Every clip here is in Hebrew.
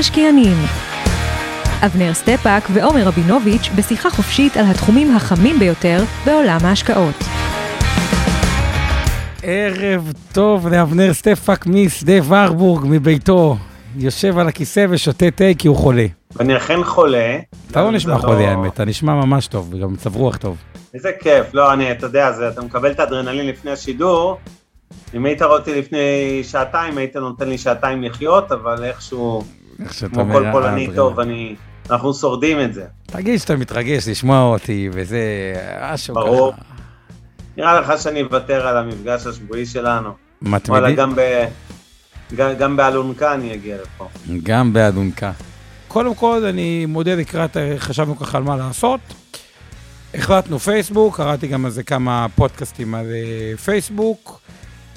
המשקיענים אבנר סטפאק ועומר רבינוביץ' בשיחה חופשית על התחומים החמים ביותר בעולם ההשקעות. ערב טוב לאבנר סטפאק משדה ורבורג, מביתו. יושב על הכיסא ושותה תה כי הוא חולה. אני אכן חולה. אתה לא נשמע חולה האמת, אתה נשמע ממש טוב, וגם מצב רוח טוב. איזה כיף, לא, אני, אתה יודע, זה, אתה מקבל את האדרנלין לפני השידור. אם היית רואה אותי לפני שעתיים, היית נותן לי שעתיים לחיות, אבל איכשהו, כמו כל פולני טוב, אני, אנחנו שורדים את זה. תגיד שאתה מתרגש לשמוע אותי, וזה משהו ככה. ברור. נראה לך שאני אוותר על המפגש השבועי שלנו. מתמידי? וואלה, גם, ב, גם, גם באלונקה אני אגיע לפה. גם באדונקה. קודם כל, אני מודה לקראת, חשבנו ככה על מה לעשות. החלטנו פייסבוק, קראתי גם על זה כמה פודקאסטים על אה, פייסבוק.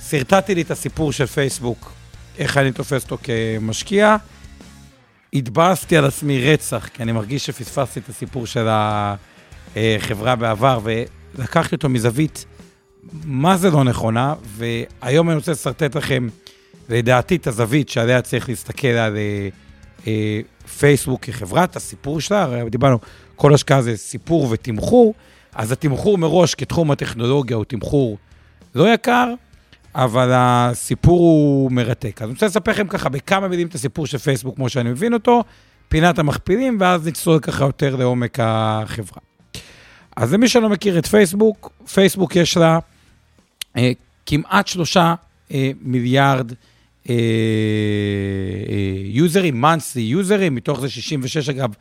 שרטטתי לי את הסיפור של פייסבוק, איך אני תופס אותו כמשקיע. התבאסתי על עצמי רצח, כי אני מרגיש שפספסתי את הסיפור של החברה בעבר, ולקחתי אותו מזווית מה זה לא נכונה, והיום אני רוצה לשרטט לכם, לדעתי, את הזווית שעליה צריך להסתכל על אה, אה, פייסבוק כחברת, הסיפור שלה, הרי דיברנו, כל השקעה זה סיפור ותמחור, אז התמחור מראש כתחום הטכנולוגיה הוא תמחור לא יקר, אבל הסיפור הוא מרתק. אז אני רוצה לספר לכם ככה בכמה מילים את הסיפור של פייסבוק, כמו שאני מבין אותו, פינת המכפילים, ואז נצלול ככה יותר לעומק החברה. אז למי שלא מכיר את פייסבוק, פייסבוק יש לה אה, כמעט שלושה אה, מיליארד אה, יוזרים, monthly יוזרים, מתוך זה 66 אגב,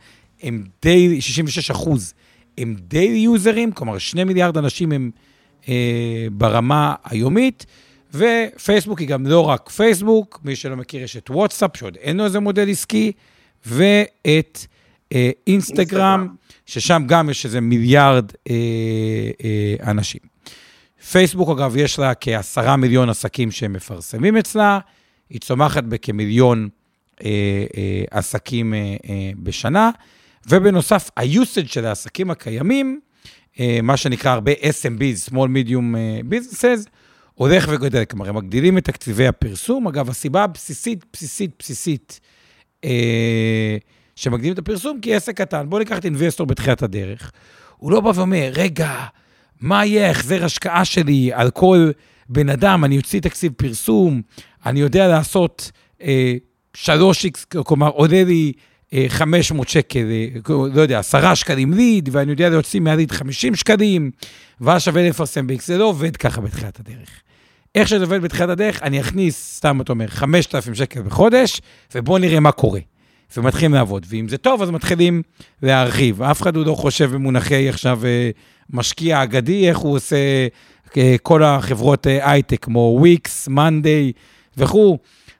הם די, 66 אחוז הם דיילי יוזרים, כלומר שני מיליארד אנשים הם אה, ברמה היומית, ופייסבוק היא גם לא רק פייסבוק, מי שלא מכיר יש את וואטסאפ, שעוד אין לו איזה מודל עסקי, ואת אה, אינסטגרם, ששם גם יש איזה מיליארד אה, אה, אנשים. פייסבוק, אגב, יש לה כעשרה מיליון עסקים שהם מפרסמים אצלה, היא צומחת בכמיליון אה, אה, עסקים אה, אה, בשנה, ובנוסף, ה-usage של העסקים הקיימים, אה, מה שנקרא הרבה SMBs, Small Medium אה, Businesses, הולך וגודל. כלומר, הם מגדילים את תקציבי הפרסום. אגב, הסיבה הבסיסית, בסיסית, בסיסית, אה, שמגדילים את הפרסום, כי עסק קטן. בואו ניקח את אינבסטור בתחילת הדרך. הוא לא בא ואומר, רגע, מה יהיה ההחזר השקעה שלי על כל בן אדם? אני אוציא תקציב פרסום, אני יודע לעשות אה, 3x, כלומר, עולה לי אה, 500 שקל, אה, לא יודע, 10 שקלים ליד, ואני יודע להוציא מהליד 50 שקלים, ואז שווה לפרסם ב-X. זה לא עובד ככה בתחילת הדרך. איך שזה עובד בתחילת הדרך, אני אכניס, סתם אתה אומר, 5,000 שקל בחודש, ובואו נראה מה קורה. ומתחילים לעבוד. ואם זה טוב, אז מתחילים להרחיב. אף אחד לא חושב במונחי עכשיו אה, משקיע אגדי, איך הוא עושה אה, כל החברות אה, הייטק, כמו וויקס, מאנדיי וכו'.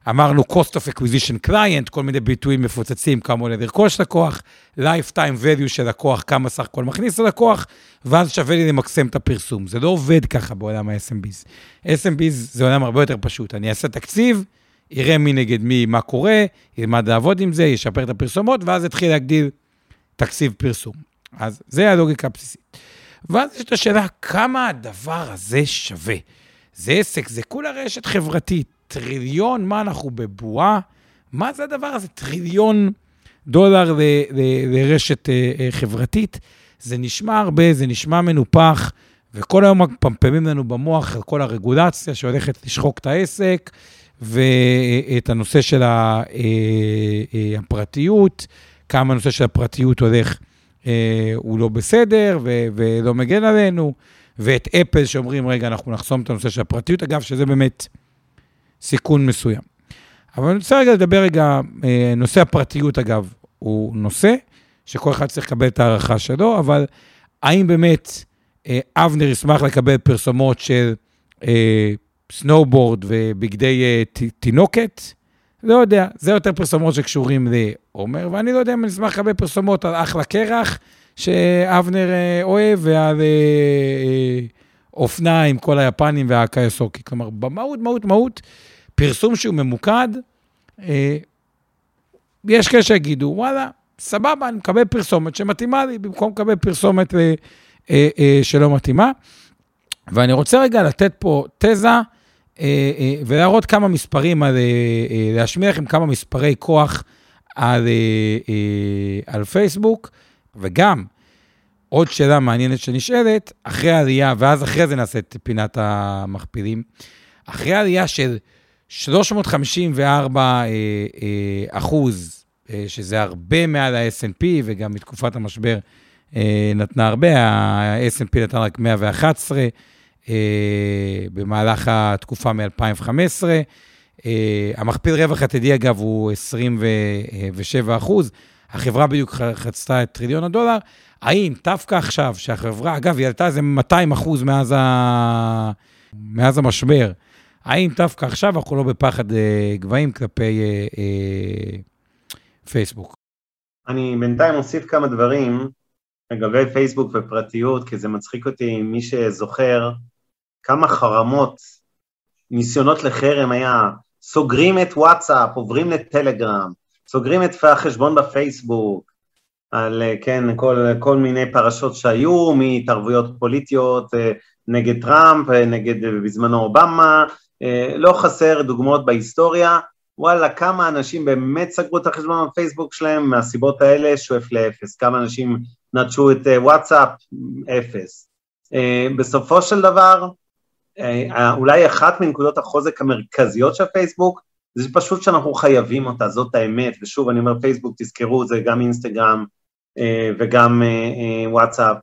אמרנו cost of acquisition client, כל מיני ביטויים מפוצצים, כמה עולה לרכוש לקוח, lifetime value של לקוח, כמה סך הכל מכניס ללקוח, ואז שווה לי למקסם את הפרסום. זה לא עובד ככה בעולם ה-SMBs. SMBs זה עולם הרבה יותר פשוט. אני אעשה תקציב, יראה מי נגד מי, מה קורה, ילמד לעבוד עם זה, ישפר את הפרסומות, ואז יתחיל להגדיל תקציב פרסום. אז זה הלוגיקה הבסיסית. ואז יש את השאלה, כמה הדבר הזה שווה? זה עסק, זה כולה רשת חברתית, טריליון, מה אנחנו בבועה? מה זה הדבר הזה? טריליון דולר לרשת אה, אה, חברתית? זה נשמע הרבה, זה נשמע מנופח, וכל היום מפמפמים לנו במוח על כל הרגולציה שהולכת לשחוק את העסק. ואת הנושא של הפרטיות, כמה הנושא של הפרטיות הולך, הוא לא בסדר ולא מגן עלינו, ואת אפל שאומרים, רגע, אנחנו נחסום את הנושא של הפרטיות, אגב, שזה באמת סיכון מסוים. אבל אני רוצה רגע לדבר רגע, נושא הפרטיות, אגב, הוא נושא שכל אחד צריך לקבל את ההערכה שלו, אבל האם באמת אבנר ישמח לקבל פרסומות של snowboard ובגדי תינוקת, לא יודע, זה יותר פרסומות שקשורים לעומר, ואני לא יודע אם אני אשמח לקבל פרסומות על אחלה קרח, שאבנר אה, אוהב, ועל אה, אה, אופנה כל היפנים והקייסוקי. כלומר, במהות, מהות, מהות, פרסום שהוא ממוקד, אה, יש כאלה שיגידו, וואלה, סבבה, אני מקבל פרסומת שמתאימה לי, במקום לקבל פרסומת אה, אה, שלא מתאימה. ואני רוצה רגע לתת פה תזה ולהראות כמה מספרים, על, להשמיע לכם כמה מספרי כוח על, על פייסבוק, וגם עוד שאלה מעניינת שנשאלת, אחרי העלייה, ואז אחרי זה נעשה את פינת המכפילים, אחרי העלייה של 354 אה, אה, אחוז, אה, שזה הרבה מעל ה snp וגם מתקופת המשבר נתנה הרבה, ה snp נתן רק 111 אה, במהלך התקופה מ-2015. אה, המכפיל רווח עתידי, אגב, הוא 27 אחוז. החברה בדיוק חצתה את טריליון הדולר. האם דווקא עכשיו, שהחברה, אגב, היא עלתה איזה 200 אחוז מאז, ה... מאז המשבר, האם דווקא עכשיו אנחנו לא בפחד אה, גבהים כלפי אה, אה, פייסבוק? אני בינתיים אוסיף כמה דברים לגבי פייסבוק ופרטיות, כי זה מצחיק אותי, מי שזוכר, כמה חרמות, ניסיונות לחרם היה, סוגרים את וואטסאפ, עוברים לטלגרם, סוגרים את החשבון בפייסבוק, על, כן, כל, כל מיני פרשות שהיו, מהתערבויות פוליטיות נגד טראמפ, נגד בזמנו אובמה, לא חסר דוגמאות בהיסטוריה, וואלה, כמה אנשים באמת סגרו את החשבון בפייסבוק שלהם מהסיבות האלה, שואף לאפס. כמה אנשים נטשו את אה, וואטסאפ, אפס. אה, בסופו של דבר, אה, אולי אחת מנקודות החוזק המרכזיות של פייסבוק, זה פשוט שאנחנו חייבים אותה, זאת האמת, ושוב, אני אומר פייסבוק, תזכרו, זה גם אינסטגרם וגם וואטסאפ,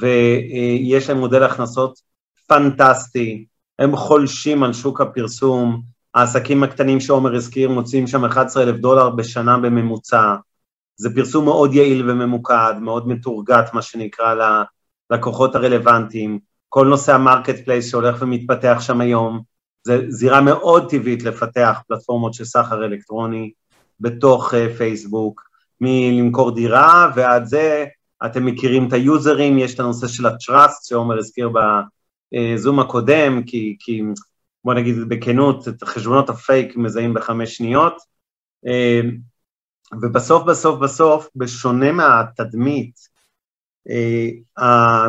ויש להם מודל הכנסות פנטסטי, הם חולשים על שוק הפרסום, העסקים הקטנים שעומר הזכיר מוציאים שם 11,000 דולר בשנה בממוצע, זה פרסום מאוד יעיל וממוקד, מאוד מתורגטת, מה שנקרא, ללקוחות הרלוונטיים, כל נושא ה marketplace שהולך ומתפתח שם היום, זה זירה מאוד טבעית לפתח פלטפורמות של סחר אלקטרוני בתוך uh, פייסבוק, מלמכור דירה ועד זה, אתם מכירים את היוזרים, יש את הנושא של ה-trust שעומר הזכיר בזום הקודם, כי, כי בוא נגיד בכנות, את חשבונות הפייק מזהים בחמש שניות, אה, ובסוף בסוף בסוף, בשונה מהתדמית, אה,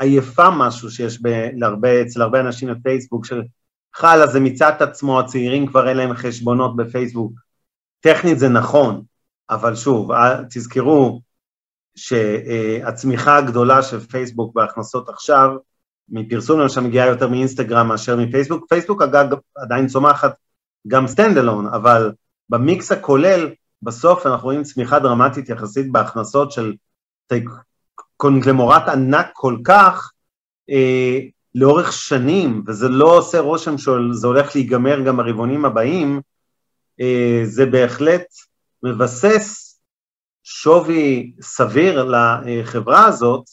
עייפה משהו שיש להרבה, אצל הרבה אנשים בפייסבוק, שחלה זה מצד עצמו, הצעירים כבר אין להם חשבונות בפייסבוק. טכנית זה נכון, אבל שוב, אה, תזכרו שהצמיחה הגדולה של פייסבוק בהכנסות עכשיו, מפרסום למשל מגיעה יותר מאינסטגרם מאשר מפייסבוק. פייסבוק אגב עדיין צומחת גם stand alone, אבל במיקס הכולל, בסוף אנחנו רואים צמיחה דרמטית יחסית בהכנסות של קונגלומרט ענק כל כך אה, לאורך שנים, וזה לא עושה רושם שזה הולך להיגמר גם ברבעונים הבאים, אה, זה בהחלט מבסס שווי סביר לחברה הזאת,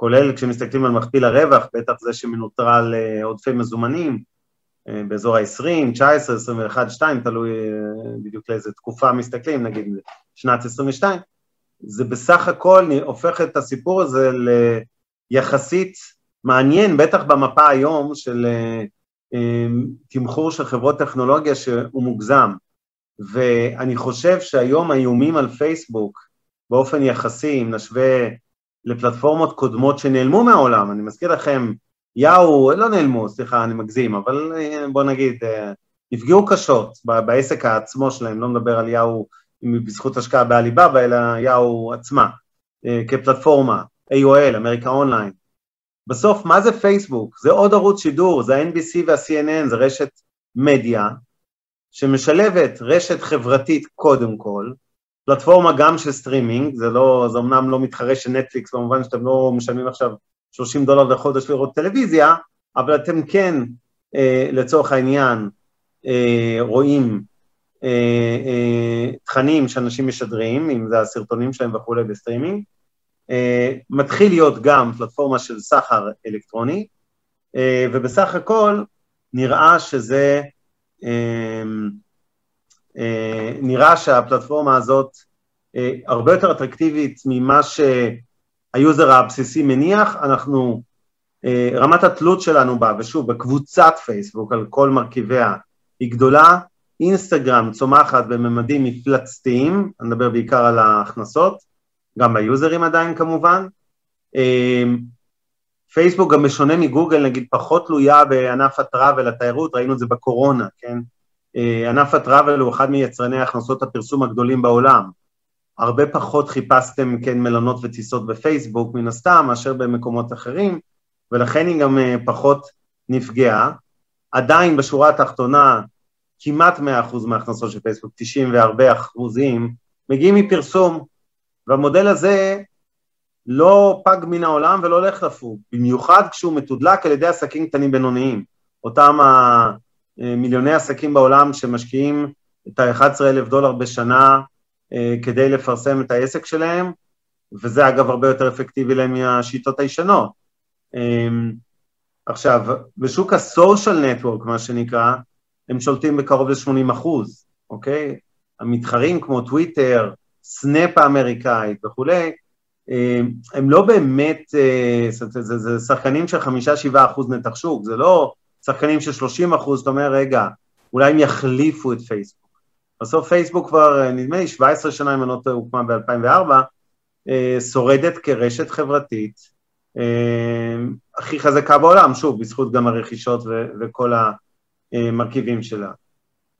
כולל כשמסתכלים על מכפיל הרווח, בטח זה שמנוטרל אה, עודפי מזומנים, אה, באזור ה-20, 19, 21, 2, תלוי אה, בדיוק לאיזה תקופה מסתכלים, נגיד שנת 22, זה בסך הכל הופך את הסיפור הזה ליחסית מעניין, בטח במפה היום של תמחור של חברות טכנולוגיה שהוא מוגזם. ואני חושב שהיום האיומים על פייסבוק, באופן יחסי, אם נשווה לפלטפורמות קודמות שנעלמו מהעולם, אני מזכיר לכם, יאו, לא נעלמו, סליחה, אני מגזים, אבל אה, בוא נגיד, אה, נפגעו קשות בעסק העצמו שלהם, לא מדבר על יאו בזכות השקעה בעליבאבא, אלא יאו עצמה, אה, כפלטפורמה, AOL, אמריקה אונליין. בסוף, מה זה פייסבוק? זה עוד ערוץ שידור, זה ה-NBC וה-CNN, זה רשת מדיה, שמשלבת רשת חברתית קודם כל, פלטפורמה גם של סטרימינג, זה לא, זה אמנם לא מתחרה של נטפליקס במובן שאתם לא משלמים עכשיו 30 דולר לחודש לראות טלוויזיה, אבל אתם כן אה, לצורך העניין אה, רואים אה, אה, תכנים שאנשים משדרים, אם זה הסרטונים שלהם וכולי בסטרימינג, אה, מתחיל להיות גם פלטפורמה של סחר אלקטרוני, אה, ובסך הכל נראה שזה אה, נראה שהפלטפורמה הזאת אה, הרבה יותר אטרקטיבית ממה שהיוזר הבסיסי מניח, אנחנו, אה, רמת התלות שלנו בה, ושוב, בקבוצת פייסבוק על כל מרכיביה, היא גדולה, אינסטגרם צומחת בממדים מפלצתיים, אני מדבר בעיקר על ההכנסות, גם ביוזרים עדיין כמובן. פייסבוק גם בשונה מגוגל, נגיד, פחות תלויה בענף הטראבל, התיירות, ראינו את זה בקורונה, כן? ענף הטראבל הוא אחד מיצרני הכנסות הפרסום הגדולים בעולם. הרבה פחות חיפשתם כן מלונות וטיסות בפייסבוק מן הסתם מאשר במקומות אחרים, ולכן היא גם אה, פחות נפגעה. עדיין בשורה התחתונה כמעט 100% מההכנסות של פייסבוק, 90 והרבה אחוזים, מגיעים מפרסום, והמודל הזה לא פג מן העולם ולא הולך לפוג, במיוחד כשהוא מתודלק על ידי עסקים קטנים בינוניים, אותם המיליוני עסקים בעולם שמשקיעים את ה-11,000 דולר בשנה אה, כדי לפרסם את העסק שלהם, וזה אגב הרבה יותר אפקטיבי להם מהשיטות הישנות. אמ, עכשיו, בשוק ה-social network, מה שנקרא, הם שולטים בקרוב ל-80 אחוז, אוקיי? המתחרים כמו טוויטר, סנאפ האמריקאית וכולי, הם לא באמת, אה, זה, זה, זה שחקנים של חמישה-שבעה אחוז נתח שוק, זה לא שחקנים של 30 אחוז, אתה אומר, רגע, אולי הם יחליפו את פייסבוק. בסוף פייסבוק כבר, אה, נדמה לי, 17 שנה, אם אני לא טועה, הוקמה ב-2004, אה, שורדת כרשת חברתית אה, הכי חזקה בעולם, שוב, בזכות גם הרכישות ו- וכל המרכיבים שלה.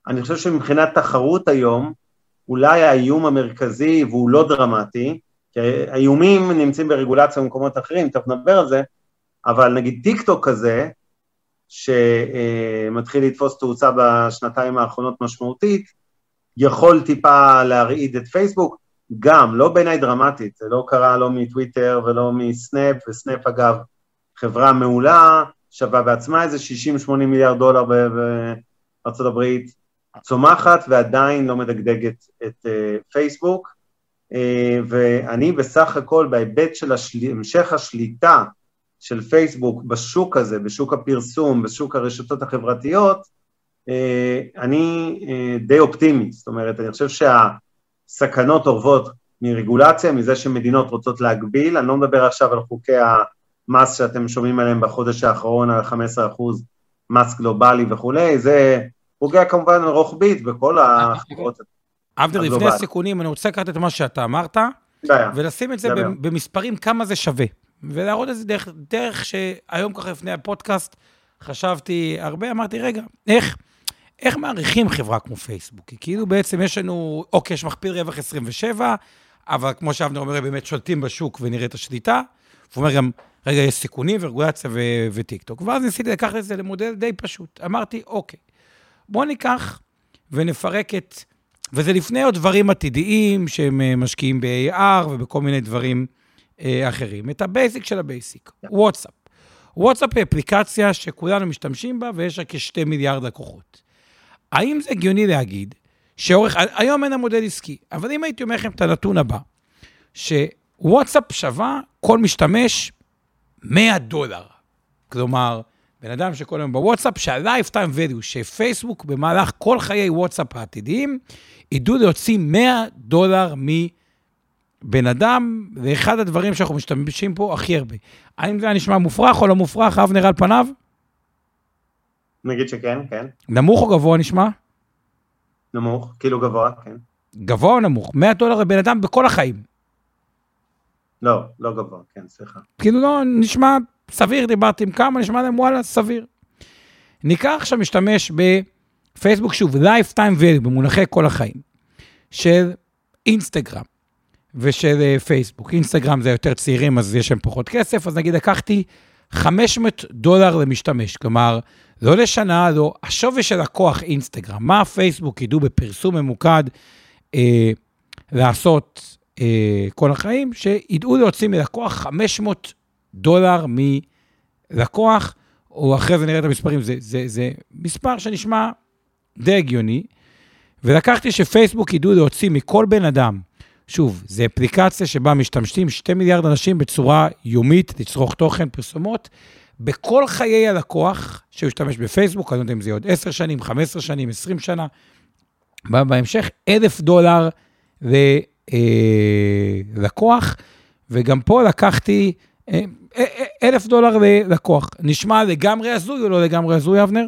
אני חושב שמבחינת תחרות היום, אולי האיום המרכזי, והוא לא דרמטי, כי האיומים נמצאים ברגולציה במקומות אחרים, תכף נדבר על זה, אבל נגיד טיק טוק כזה, שמתחיל לתפוס תאוצה בשנתיים האחרונות משמעותית, יכול טיפה להרעיד את פייסבוק, גם, לא בעיניי דרמטית, זה לא קרה לא מטוויטר ולא מסנאפ, וסנאפ אגב חברה מעולה, שווה בעצמה איזה 60-80 מיליארד דולר בארצות הברית, צומחת ועדיין לא מדגדגת את uh, פייסבוק, uh, ואני בסך הכל בהיבט של. המשך השליטה של פייסבוק בשוק הזה, בשוק הפרסום, בשוק הרשתות החברתיות, אה, אני אה, די אופטימי, זאת אומרת, אני חושב שהסכנות אורבות מרגולציה, מזה שמדינות רוצות להגביל, אני לא מדבר עכשיו על חוקי המס שאתם שומעים עליהם בחודש האחרון, על 15% מס גלובלי וכולי, זה פוגע כמובן רוחבית בכל החברות. אבנר, לפני הסיכונים, אני רוצה לקחת את מה שאתה אמרת, ולשים את זה במספרים כמה זה שווה, ולהראות את זה דרך, דרך שהיום ככה לפני הפודקאסט, חשבתי הרבה, אמרתי, רגע, איך? איך מעריכים חברה כמו פייסבוק? כי כאילו בעצם יש לנו, אוקיי, יש מכפיל רווח 27, אבל כמו שאבנר אומר, באמת שולטים בשוק ונראה את השליטה. הוא אומר גם, רגע, יש סיכונים ורגולציה ו- וטיקטוק. ואז ניסיתי לקחת את זה למודל די פשוט. אמרתי, אוקיי, בואו ניקח ונפרק את... וזה לפני עוד דברים עתידיים שהם אה, משקיעים ב-AR ובכל מיני דברים אחרים. את ה basic של ה basic, וואטסאפ. וואטסאפ היא אפליקציה שכולנו משתמשים בה ויש לה כשתי מיליארד לקוחות. האם זה הגיוני להגיד שאורך, היום אין המודל עסקי, אבל אם הייתי אומר לכם את הנתון הבא, שוואטסאפ שווה כל משתמש 100 דולר. כלומר, בן אדם שכל היום בוואטסאפ, שה-Lifetime value שפייסבוק במהלך כל חיי וואטסאפ העתידיים, ידעו להוציא 100 דולר מבן אדם, זה אחד הדברים שאנחנו משתמשים פה הכי הרבה. האם זה נשמע מופרך או לא מופרך, אבנר על פניו? נגיד שכן, כן. נמוך או גבוה נשמע? נמוך, כאילו גבוה, כן. גבוה או נמוך? 100 דולר לבן אדם בכל החיים. לא, לא גבוה, כן, סליחה. כאילו לא, נשמע סביר, דיברתי עם כמה, נשמע להם וואלה, סביר. ניקח עכשיו משתמש בפייסבוק, שוב, lifetime value, במונחי כל החיים, של אינסטגרם ושל פייסבוק. אינסטגרם זה יותר צעירים, אז יש להם פחות כסף, אז נגיד לקחתי 500 דולר למשתמש, כלומר, לא לשנה, לא, השווי של לקוח אינסטגרם, מה פייסבוק ידעו בפרסום ממוקד אה, לעשות אה, כל החיים, שידעו להוציא מלקוח 500 דולר מלקוח, או אחרי זה נראה את המספרים, זה, זה, זה מספר שנשמע די הגיוני, ולקחתי שפייסבוק ידעו להוציא מכל בן אדם, שוב, זו אפליקציה שבה משתמשים 2 מיליארד אנשים בצורה יומית, לצרוך תוכן, פרסומות, בכל חיי הלקוח, שהוא ישתמש בפייסבוק, אני לא יודע אם זה יהיה עוד 10 שנים, 15 שנים, 20 שנה, בהמשך, אלף דולר ללקוח, וגם פה לקחתי אלף דולר ללקוח. נשמע לגמרי הזוי או לא לגמרי הזוי, אבנר?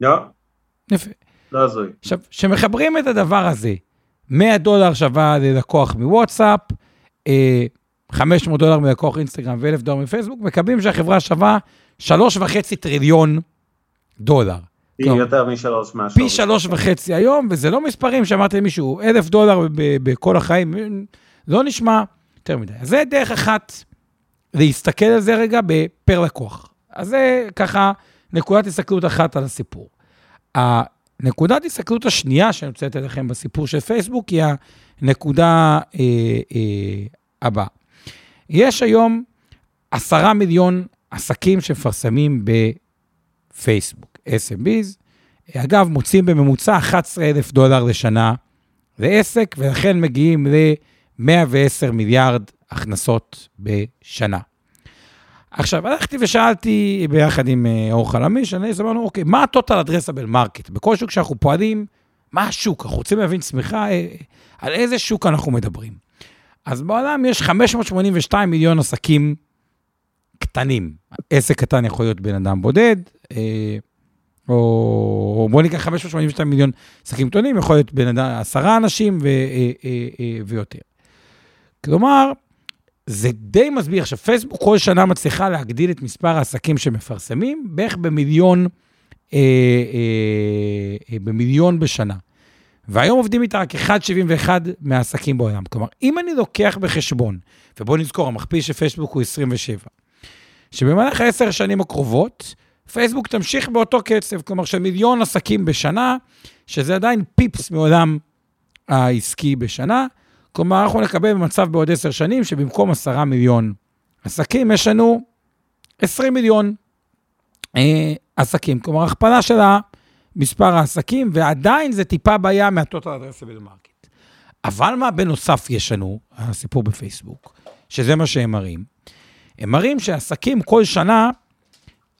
לא. יפה. לא הזוי. עכשיו, כשמחברים את הדבר הזה, 100 דולר שווה ללקוח מוואטסאפ, 500 אה, דולר מלקוח אינסטגרם ו-1,000 דולר מפייסבוק, מקבלים שהחברה שווה 3.5 טריליון דולר. פי יותר משלוש מהשווי. פי שלוש וחצי היום, וזה לא מספרים שאמרתי למישהו, 1,000 דולר בכל החיים, לא נשמע יותר מדי. אז זה דרך אחת להסתכל על זה רגע בפר לקוח. אז זה ככה נקודת הסתכלות אחת על הסיפור. הנקודת הסתכלות השנייה שאני רוצה לתת לכם בסיפור של פייסבוק היא הנקודה אה, אה, הבאה. יש היום עשרה מיליון עסקים שמפרסמים בפייסבוק, SMBs. אגב, מוצאים בממוצע 11,000 דולר לשנה לעסק, ולכן מגיעים ל-110 מיליארד הכנסות בשנה. עכשיו, הלכתי ושאלתי ביחד עם אה, אור חלמיש, אני אמרנו, אוקיי, מה ה-total addressable market? בכל שוק שאנחנו פועלים, מה השוק? אנחנו רוצים להבין צמיחה, אה, על איזה שוק אנחנו מדברים. אז בעולם יש 582 מיליון עסקים קטנים. עסק קטן יכול להיות בן אדם בודד, אה, או בוא ניקח 582 מיליון עסקים קטנים, יכול להיות בן אדם, עשרה אנשים ו, ויותר. כלומר, זה די מסביר. עכשיו, פייסבוק כל שנה מצליחה להגדיל את מספר העסקים שמפרסמים, בערך במיליון, אה, אה, אה, במיליון בשנה. והיום עובדים איתה רק 1.71 מהעסקים בעולם. כלומר, אם אני לוקח בחשבון, ובואו נזכור, המכפיל של פייסבוק הוא 27, שבמהלך העשר השנים הקרובות, פייסבוק תמשיך באותו קצב, כלומר של מיליון עסקים בשנה, שזה עדיין פיפס מעולם העסקי בשנה, כלומר, אנחנו נקבל במצב בעוד עשר שנים, שבמקום עשרה מיליון עסקים, יש לנו 20 מיליון אה, עסקים. כלומר, הכפלה של מספר העסקים, ועדיין זה טיפה בעיה מה total addressable market. אבל מה בנוסף יש לנו, הסיפור בפייסבוק, שזה מה שהם מראים? הם מראים שעסקים כל שנה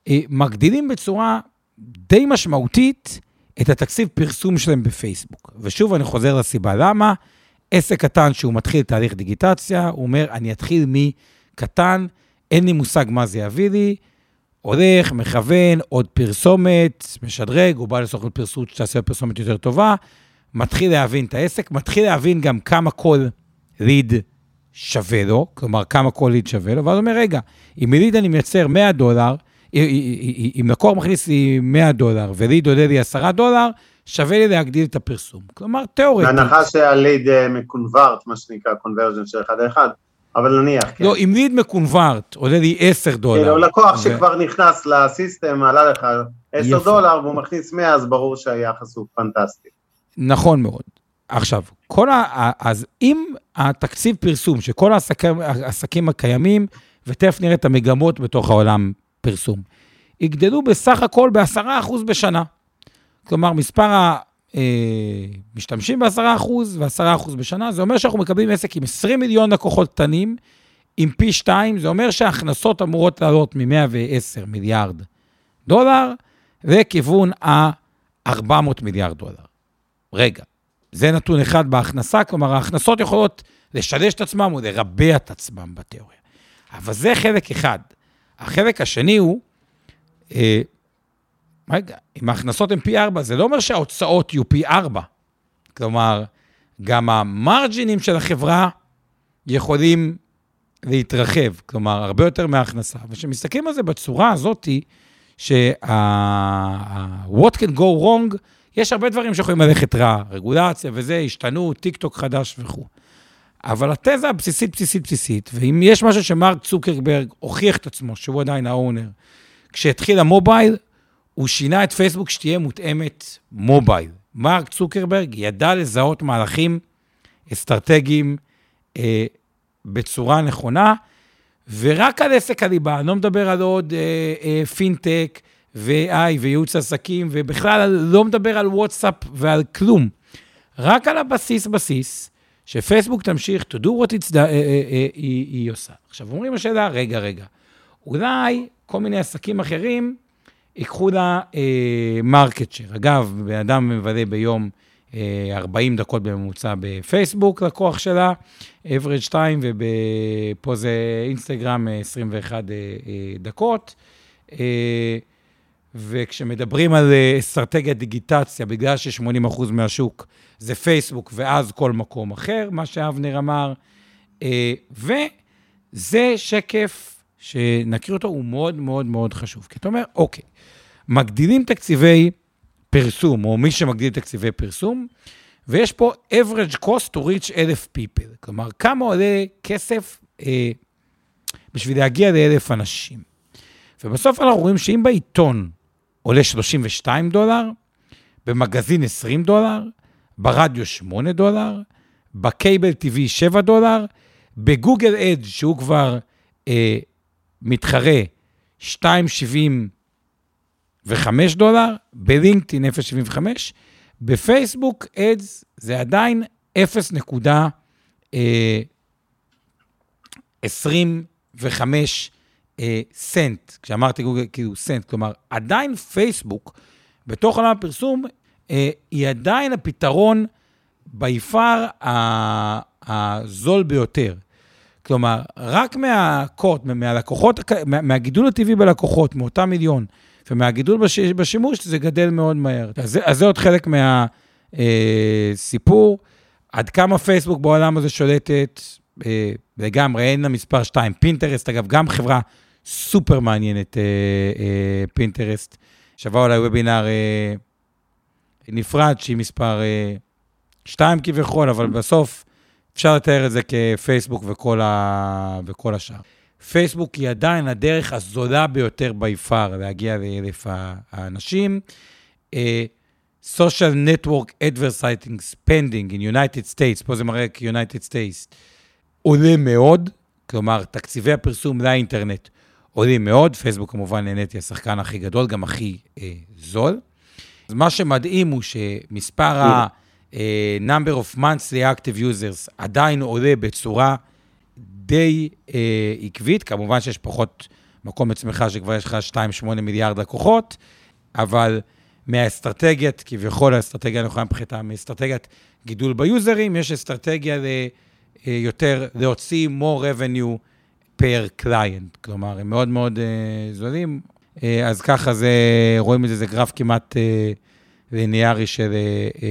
אה, מגדילים בצורה די משמעותית את התקציב פרסום שלהם בפייסבוק. ושוב, אני חוזר לסיבה למה. עסק קטן שהוא מתחיל תהליך דיגיטציה, הוא אומר, אני אתחיל מקטן, אין לי מושג מה זה יביא לי, הולך, מכוון, עוד פרסומת, משדרג, הוא בא לסוכנות פרסום שתעשה פרסומת יותר טובה, מתחיל להבין את העסק, מתחיל להבין גם כמה כל ליד שווה לו, כלומר, כמה כל ליד שווה לו, ואז הוא אומר, רגע, אם מליד אני מייצר 100 דולר, אם לקוח מכניס לי 100 דולר וליד עולה לי 10 דולר, שווה לי להגדיל את הפרסום. כלומר, תיאורטית. בהנחה שהליד אה, מקונברט, מה שנקרא קונברז'ן של אחד לאחד, אבל נניח, כן. לא, אם ליד מקונברט עולה לי 10 דולר. כאילו, לקוח. שכבר נכנס לסיסטם, עלה לך 10 יפה. דולר והוא מכניס 100, אז ברור שהיחס הוא פנטסטי. נכון מאוד. עכשיו, כל ה... אז אם התקציב פרסום של כל העסקים, העסקים הקיימים, ותכף נראה את המגמות בתוך העולם פרסום, יגדלו בסך הכל ב-10% בשנה. כלומר, מספר המשתמשים ב-10% ו-10% בשנה, זה אומר שאנחנו מקבלים עסק עם 20 מיליון לקוחות קטנים, עם פי 2, זה אומר שההכנסות אמורות לעלות מ-110 מיליארד דולר לכיוון ה-400 מיליארד דולר. רגע, זה נתון אחד בהכנסה, כלומר, ההכנסות יכולות לשלש את עצמם או לרבע את עצמם בתיאוריה. אבל זה חלק אחד. החלק השני הוא, אה, רגע, אם ההכנסות הן פי ארבע, זה לא אומר שההוצאות יהיו פי ארבע. כלומר, גם המרג'ינים של החברה יכולים להתרחב, כלומר, הרבה יותר מההכנסה. וכשמסתכלים על זה בצורה הזאת, שה-what can go wrong, יש הרבה דברים שיכולים ללכת רע, רגולציה וזה, השתנות, טיק טוק חדש וכו'. אבל התזה הבסיסית, בסיסית, בסיסית, ואם יש משהו שמרק צוקרברג הוכיח את עצמו, שהוא עדיין האונר, כשהתחיל המובייל, הוא שינה את פייסבוק שתהיה מותאמת מובייל. מרק צוקרברג ידע לזהות מהלכים אסטרטגיים אה, בצורה נכונה, ורק על עסק הליבה, אני לא מדבר על עוד אה, אה, פינטק ו-AI וייעוץ עסקים, ובכלל לא מדבר על וואטסאפ ועל כלום. רק על הבסיס בסיס, שפייסבוק תמשיך to do what it's, אה, אה, אה, היא, היא עושה. עכשיו, אומרים השאלה, רגע, רגע, אולי כל מיני עסקים אחרים ייקחו לה market uh, share. אגב, בן אדם מבלה ביום uh, 40 דקות בממוצע בפייסבוק, לקוח שלה, average 2, ופה זה אינסטגרם 21 uh, uh, דקות. וכשמדברים על אה, אסטרטגיית דיגיטציה, בגלל ש-80% מהשוק זה פייסבוק ואז כל מקום אחר, מה שאבנר אמר, אה, וזה שקף שנקריא אותו, הוא מאוד מאוד מאוד חשוב. כי אתה אומר, אוקיי, מגדילים תקציבי פרסום, או מי שמגדיל תקציבי פרסום, ויש פה average cost to reach אלף people. כלומר, כמה עולה כסף אה, בשביל להגיע לאלף אנשים. ובסוף אנחנו רואים שאם בעיתון עולה 32 דולר, במגזין 20 דולר, ברדיו 8 דולר, בקייבל TV 7 דולר, בגוגל אדג' שהוא כבר אה, מתחרה 2.75 דולר, בלינקדאין 0.75, בפייסבוק אדס זה עדיין 0.25 אה, סנט, כשאמרתי גוגל, כאילו סנט, כלומר, עדיין פייסבוק, בתוך עולם הפרסום, אה, היא עדיין הפתרון ביפר הזול ביותר. כלומר, רק מהקוט, מהלקוחות, מה, מהגידול הטבעי בלקוחות, מאותם מיליון, ומהגידול בש, בשימוש, זה גדל מאוד מהר. אז אז זה עוד חלק מהסיפור. אה, עד כמה פייסבוק בעולם הזה שולטת, אה, לגמרי, אין לה מספר 2. פינטרסט, אגב, גם חברה סופר מעניינת, אה, אה, פינטרסט. שווה אולי וובינר אה, נפרד, שהיא מספר אה, 2 כביכול, אבל בסוף אפשר לתאר את זה כפייסבוק וכל, ה... וכל השאר. פייסבוק היא עדיין הדרך הזולה ביותר ביפר להגיע לאלף האנשים. Uh, social Network Advertising Spending in United States, פה זה מראה כ-United States, עולה מאוד, כלומר, תקציבי הפרסום לאינטרנט עולים מאוד, פייסבוק כמובן נהניתי השחקן הכי גדול, גם הכי אה, זול. אז מה שמדהים הוא שמספר ה-number אה, of monthly active users עדיין עולה בצורה די אה, עקבית, כמובן שיש פחות מקום לצמיחה שכבר יש לך 2.8 מיליארד לקוחות, אבל מהאסטרטגיית, כביכול האסטרטגיה הנכונה מבחינתה, מאסטרטגיית גידול ביוזרים, יש אסטרטגיה ליותר, אה, להוציא more revenue פר קליינט, כלומר, הם מאוד מאוד uh, זולים, uh, אז ככה זה, רואים את זה, זה גרף כמעט uh, ליניארי של uh, uh,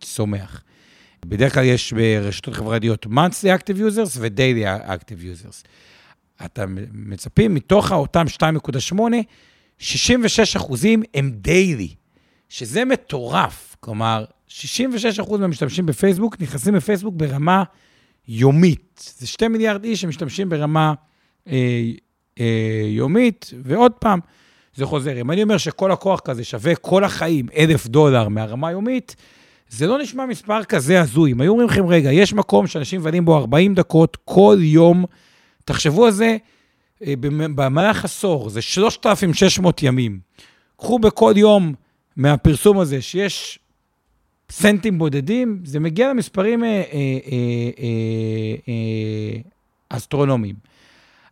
צומח. בדרך כלל יש ברשתות חברתיות monthly active users ו-daily active users. אתה מצפים, מתוך אותם 2.8, 66 אחוזים הם daily, שזה מטורף. כלומר, 66 אחוז מהמשתמשים בפייסבוק נכנסים בפייסבוק ברמה יומית. זה 2 מיליארד איש שמשתמשים ברמה אה, אה, יומית, ועוד פעם, זה חוזר. אם אני אומר שכל לקוח כזה שווה כל החיים אלף דולר מהרמה היומית, זה לא נשמע מספר כזה הזוי. אם היו אומרים לכם, רגע, יש מקום שאנשים מבלים בו 40 דקות כל יום, תחשבו על זה אה, במהלך עשור, זה 3,600 ימים. קחו בכל יום מהפרסום הזה שיש סנטים בודדים, זה מגיע למספרים אה, אה, אה, אה, אה, אסטרונומיים.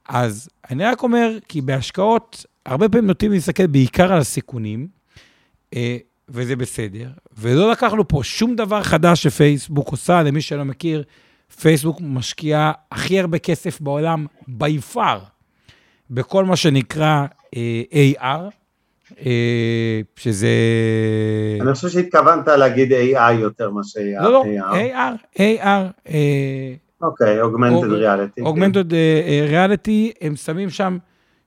אז אני רק אומר, כי בהשקעות, הרבה פעמים נוטים להסתכל בעיקר על הסיכונים, וזה בסדר, ולא לקחנו פה שום דבר חדש שפייסבוק עושה, למי שלא מכיר, פייסבוק משקיעה הכי הרבה כסף בעולם, by far, בכל מה שנקרא אה, AR, אה, שזה... אני חושב שהתכוונת להגיד AI יותר מאשר AR. לא, לא, AR, AR, אוקיי, אוגמנטד ריאליטי. אוגמנטד ריאליטי, הם שמים שם,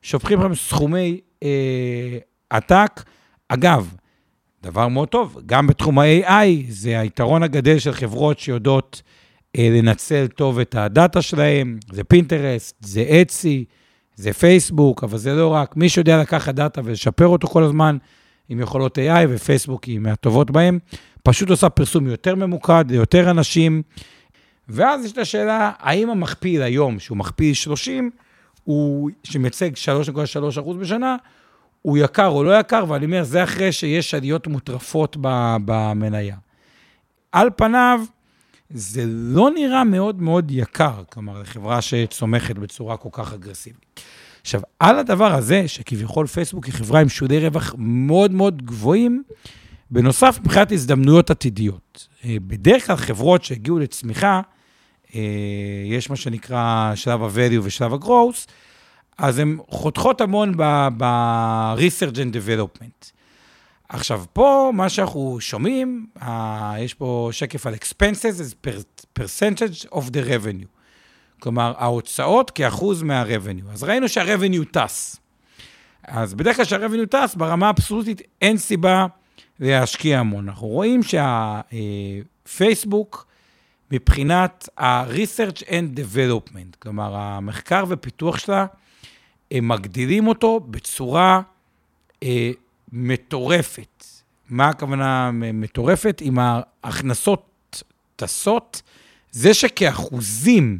שופכים שם סכומי אה, עתק. אגב, דבר מאוד טוב, גם בתחום ה-AI, זה היתרון הגדל של חברות שיודעות אה, לנצל טוב את הדאטה שלהם, זה פינטרסט, זה אצי, זה פייסבוק, אבל זה לא רק, מי שיודע לקחת דאטה ולשפר אותו כל הזמן עם יכולות AI, ופייסבוק היא מהטובות בהם, פשוט עושה פרסום יותר ממוקד ליותר אנשים. ואז יש את השאלה, האם המכפיל היום, שהוא מכפיל 30, הוא, שמייצג 3.3% בשנה, הוא יקר או לא יקר, ואני אומר, זה אחרי שיש עליות מוטרפות במניה. על פניו, זה לא נראה מאוד מאוד יקר, כלומר, לחברה שצומחת בצורה כל כך אגרסיבית. עכשיו, על הדבר הזה, שכביכול פייסבוק היא חברה עם שודי רווח מאוד מאוד גבוהים, בנוסף, מבחינת הזדמנויות עתידיות. אה, בדרך כלל חברות שהגיעו לצמיחה, אה, יש מה שנקרא שלב ה-value ושלב ה-growth, אז הן חותכות המון ב-research and development. עכשיו, פה מה שאנחנו שומעים, uh, יש פה שקף על expenses, percentage of the revenue. כלומר, ההוצאות כאחוז מה-revenue. אז ראינו שה-revenue טס. אז בדרך כלל כשה-revenue טס, ברמה האבסולוטית אין סיבה להשקיע המון. אנחנו רואים שהפייסבוק, מבחינת ה-research and development, כלומר, המחקר ופיתוח שלה, מגדילים אותו בצורה אה, מטורפת. מה הכוונה מטורפת? אם ההכנסות טסות, זה שכאחוזים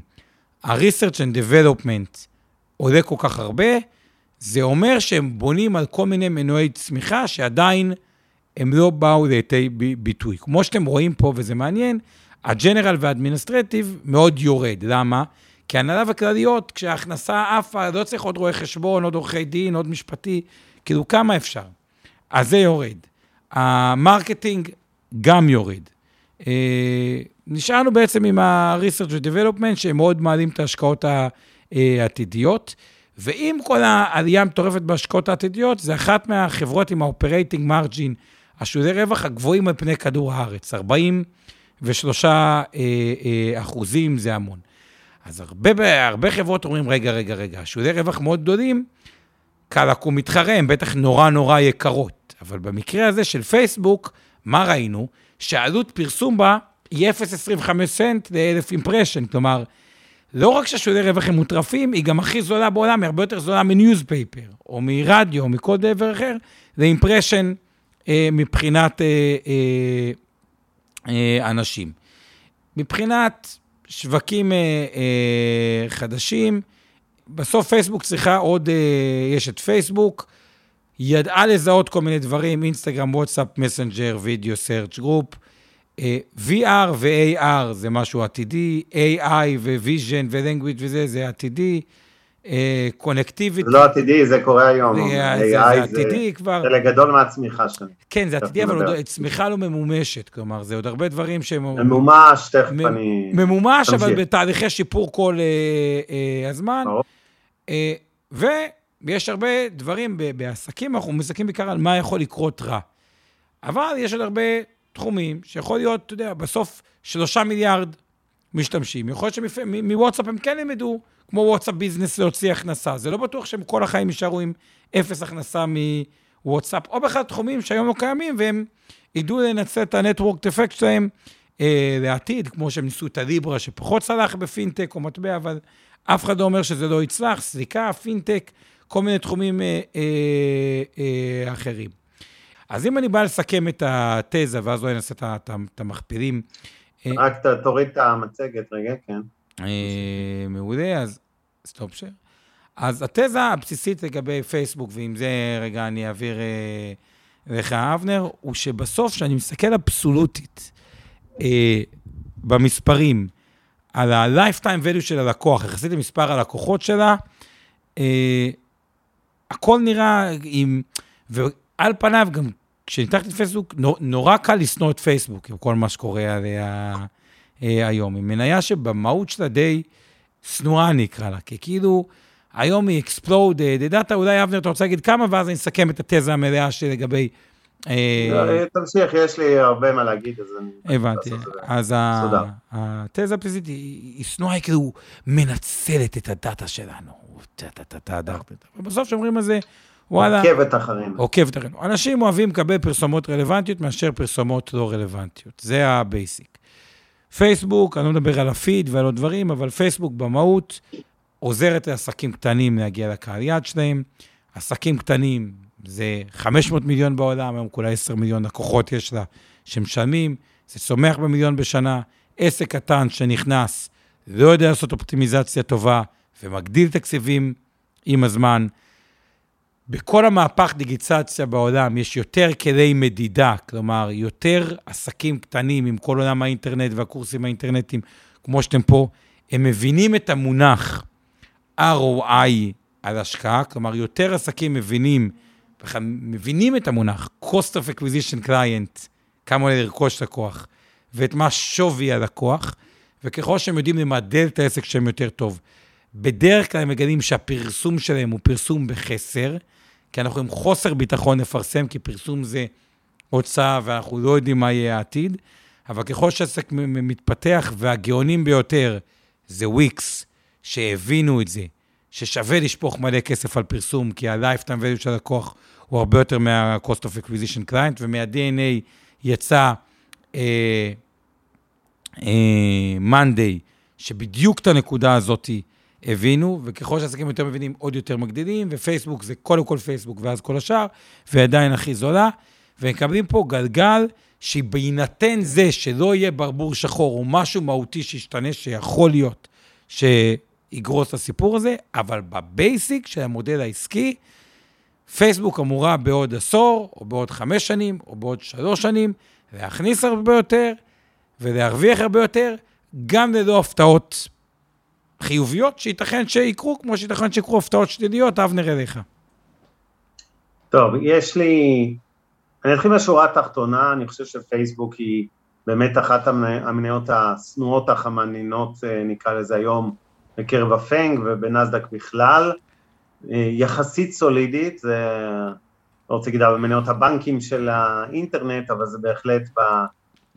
ה-research and development עולה כל כך הרבה, זה אומר שהם בונים על כל מיני מנועי צמיחה שעדיין הם לא באו לידי ביטוי. כמו שאתם רואים פה, וזה מעניין, הג'נרל והאדמיניסטרטיב מאוד יורד. למה? כי הנהלה וכלליות, כשההכנסה עפה, לא צריך עוד רואי חשבון, עוד עורכי דין, עוד משפטי, כאילו, כמה אפשר? אז זה יורד. ה marketing גם יורד. אה, נשארנו בעצם עם ה-research ו-development, שהם מאוד מעלים את ההשקעות העתידיות. ועם כל העלייה המטורפת בהשקעות העתידיות, זה אחת מהחברות עם ה-operating margin, השולי רווח הגבוהים על פני כדור הארץ. 43 אה, אה, אחוזים זה המון. אז הרבה, הרבה חברות אומרים, רגע, רגע, רגע, שולי רווח מאוד גדולים, קל לקום מתחרה, הם בטח נורא נורא יקרות. אבל במקרה הזה של פייסבוק, מה ראינו? שעלות פרסום בה היא 0.25 סנט לאלף impression. כלומר, לא רק שהשולי רווח הם מוטרפים, היא גם הכי זולה בעולם, היא הרבה יותר זולה מ newspaper, או מרדיו, או מכל דבר אחר, זה impression אה, מבחינת אה, אה, אה, אנשים. מבחינת שווקים אה, אה, חדשים, בסוף פייסבוק צריכה עוד, אה, יש את פייסבוק, ידעה לזהות כל מיני דברים, אינסטגרם, וואטסאפ, מסנג'ר, וידאו, search, group. VR ו-AR זה משהו עתידי, AI ו-Vision ו-Language וזה, זה עתידי. Connectivity. זה לא עתידי, זה קורה היום. זה, AI זה, זה עתידי כבר. חלק גדול מהצמיחה שלנו. כן, זה עתידי, אבל צמיחה לא ממומשת. כלומר, זה עוד הרבה דברים שהם... ממומש, תכף אני... ממומש, אבל בתהליכי שיפור כל אה, אה, הזמן. אה, ויש הרבה דברים בעסקים, אנחנו מסתכלים בעיקר על מה יכול לקרות רע. אבל יש עוד הרבה תחומים שיכול להיות, אתה יודע, בסוף שלושה מיליארד משתמשים. יכול להיות שמוואטסאפ הם כן ילמדו, כמו וואטסאפ ביזנס, להוציא הכנסה. זה לא בטוח שהם כל החיים יישארו עם אפס הכנסה מוואטסאפ, או בכלל תחומים שהיום לא קיימים, והם ידעו לנצל את הנטוורק אפקט שלהם אה, לעתיד, כמו שהם ניסו את הליברה, שפחות צלח בפינטק או מטבע, אבל אף אחד לא אומר שזה לא יצלח, סליקה, פינטק, כל מיני תחומים אה, אה, אה, אחרים. אז אם אני בא לסכם את התזה, ואז לא נעשה את המכפילים. אה, רק תוריד את המצגת רגע, כן. אה, מעולה, אז סטוק שר. אז התזה הבסיסית לגבי פייסבוק, ועם זה רגע אני אעביר אה, לך, אבנר, הוא שבסוף, כשאני מסתכל אבסולוטית אה, במספרים, על ה-lifetime value של הלקוח, יחסית למספר הלקוחות שלה, אה, הכל נראה עם... ועל פניו, גם כשניתחתי את פייסבוק, נורא קל לשנוא את פייסבוק, עם כל מה שקורה עליה אה, היום. היא מניה שבמהות שלה די שנואה, אני אקרא לה, כי כאילו, היום היא exploit, ידעת, אולי אבנר, אתה רוצה להגיד כמה, ואז אני אסכם את התזה המלאה שלי לגבי... אה, לא, תמשיך, יש לי הרבה מה להגיד, אז אני... הבנתי. אז התזה הבסיסית היא שנואה, היא כאילו מנצלת את הדאטה שלנו. ובסוף שאומרים על זה, וואלה... עוקבת אחרינו. עוקבת אחרינו. אנשים אוהבים לקבל פרסומות רלוונטיות מאשר פרסומות לא רלוונטיות. זה ה basic. פייסבוק, אני לא מדבר על הפיד ועל עוד דברים, אבל פייסבוק במהות עוזרת לעסקים קטנים להגיע לקהל יד שלהם. עסקים קטנים זה 500 מיליון בעולם, היום כולה 10 מיליון לקוחות יש לה שמשלמים, זה צומח במיליון בשנה. עסק קטן שנכנס, לא יודע לעשות אופטימיזציה טובה ומגדיל תקציבים עם הזמן. בכל המהפך דיגיטציה בעולם יש יותר כלי מדידה, כלומר, יותר עסקים קטנים עם כל עולם האינטרנט והקורסים האינטרנטיים, כמו שאתם פה, הם מבינים את המונח ROI על השקעה, כלומר, יותר עסקים מבינים, מבינים את המונח cost of acquisition client, כמה עולה לרכוש לקוח, ואת מה שווי הלקוח, וככל שהם יודעים למדל את העסק שלהם יותר טוב. בדרך כלל הם מגלים שהפרסום שלהם הוא פרסום בחסר, כי אנחנו עם חוסר ביטחון לפרסם, כי פרסום זה הוצאה ואנחנו לא יודעים מה יהיה העתיד, אבל ככל שהעסק מתפתח, והגאונים ביותר זה וויקס, שהבינו את זה, ששווה לשפוך מלא כסף על פרסום, כי ה-lifetime value של הלקוח הוא הרבה יותר מה-cost of acquisition client, ומה-DNA יצא אה, אה, Monday, שבדיוק את הנקודה הזאת הבינו, וככל שהעסקים יותר מבינים, עוד יותר מגדילים, ופייסבוק זה קודם כל פייסבוק ואז כל השאר, ועדיין הכי זולה, ומקבלים פה גלגל שבהינתן זה שלא יהיה ברבור שחור או משהו מהותי שישתנה, שיכול להיות שיגרוס את הסיפור הזה, אבל בבייסיק של המודל העסקי, פייסבוק אמורה בעוד עשור, או בעוד חמש שנים, או בעוד שלוש שנים, להכניס הרבה יותר ולהרוויח הרבה יותר, גם ללא הפתעות חיוביות שייתכן שיקרו, כמו שייתכן שיקרו הפתעות שליליות, אבנר אליך. טוב, יש לי... אני אתחיל מהשורה התחתונה, אני חושב שפייסבוק היא באמת אחת המניות השנואות החמנינות, אה, נקרא לזה היום, בקרב הפנג ובנסדק בכלל, אה, יחסית סולידית, זה לא רוצה להגיד במניות הבנקים של האינטרנט, אבל זה בהחלט ב...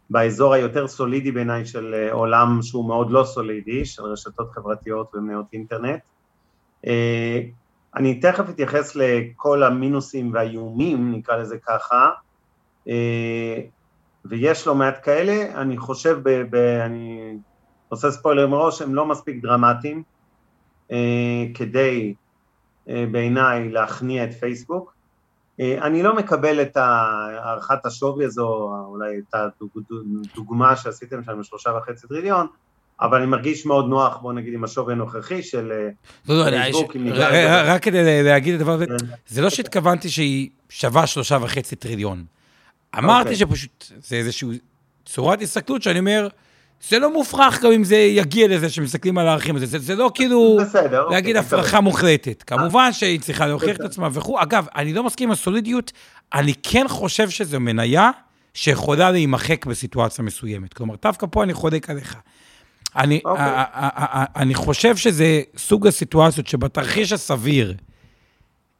באזור היותר סולידי בעיניי של אה, עולם שהוא מאוד לא סולידי, של רשתות חברתיות ומניות אינטרנט. אה, אני תכף אתייחס לכל המינוסים והאיומים, נקרא לזה ככה, אה, ויש לא מעט כאלה, אני חושב, ב, ב, אני עושה ספוילר מראש, הם לא מספיק דרמטיים כדי בעיניי להכניע את פייסבוק, אני לא מקבל את הערכת השווי הזו, אולי את הדוגמה שעשיתם שם, שלושה וחצי טריליון, אבל אני מרגיש מאוד נוח, בוא נגיד, עם השווי הנוכחי של אה, לא, לא, פייסבוק. רק כדי להגיד את הדבר הזה, כן. זה לא שהתכוונתי שהיא שווה שלושה וחצי טריליון. אמרתי אוקיי. שפשוט זה איזושהי צורת הסתכלות שאני אומר, זה לא מופרך גם אם זה יגיע לזה שמסתכלים על הערכים הזה, זה, זה לא כאילו בסדר, אוקיי, להגיד הפרחה מוחלטת. כמובן שהיא צריכה להוכיח את עצמה וכו'. אגב, אני לא מסכים עם הסולידיות, אני כן חושב שזו מניה שיכולה להימחק בסיטואציה מסוימת. כלומר, דווקא פה אני חולק עליך. אני, okay. אוקיי. אני חושב שזה סוג הסיטואציות שבתרחיש הסביר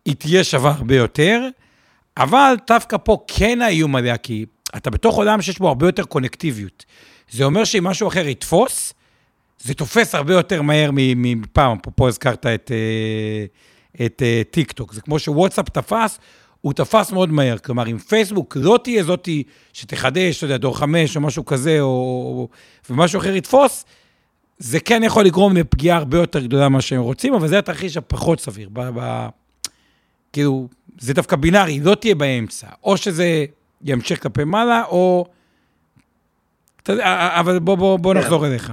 היא תהיה שווה הרבה יותר, אבל דווקא פה כן האיום עליה, כי אתה בתוך עולם שיש בו הרבה יותר קונקטיביות. זה אומר שאם משהו אחר יתפוס, זה תופס הרבה יותר מהר מפעם, אפרופו הזכרת את, אה, את אה, טיק טוק. זה כמו שוואטסאפ תפס, הוא תפס מאוד מהר. כלומר, אם פייסבוק לא תהיה זאתי שתחדש, אתה יודע, דור חמש או משהו כזה, או, ומשהו אחר יתפוס, זה כן יכול לגרום לפגיעה הרבה יותר גדולה ממה שהם רוצים, אבל זה התרחיש הפחות סביר. ב, ב, כאילו, זה דווקא בינארי, לא תהיה באמצע. או שזה ימשיך כלפי מעלה, או אבל בוא, בוא, בוא כן. נחזור אליך.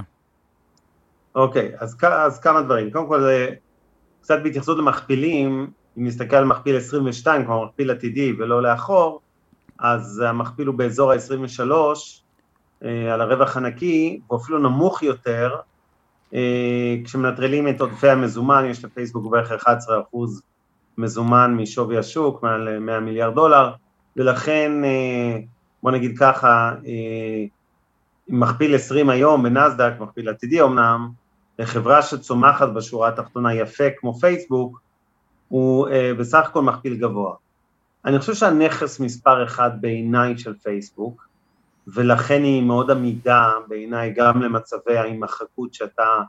אוקיי, אז, אז כמה דברים. קודם כל, קצת בהתייחסות למכפילים, אם נסתכל על מכפיל 22, כלומר מכפיל עתידי ולא לאחור, אז המכפיל הוא באזור ה-23 אה, על הרווח הנקי, הוא אפילו נמוך יותר, אה, כשמנטרלים את עודפי המזומן, יש לפייסבוק בערך 11% מזומן משווי השוק, מעל 100 מיליארד דולר, ולכן, אה, בוא נגיד ככה, מכפיל 20 היום בנסדק, מכפיל עתידי אמנם, לחברה שצומחת בשורה התחתונה יפה כמו פייסבוק, הוא אה, בסך הכל מכפיל גבוה. אני חושב שהנכס מספר אחד בעיניי של פייסבוק, ולכן היא מאוד עמידה בעיניי גם למצבי ההימחקות שאתה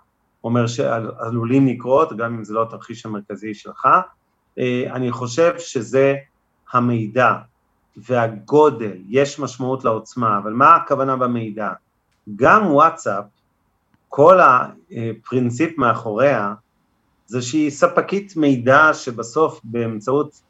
אומר שעלולים לקרות, גם אם זה לא התרחיש המרכזי שלך. אה, אני חושב שזה המידע והגודל, יש משמעות לעוצמה, אבל מה הכוונה במידע? גם וואטסאפ, כל הפרינציפ מאחוריה זה שהיא ספקית מידע שבסוף באמצעות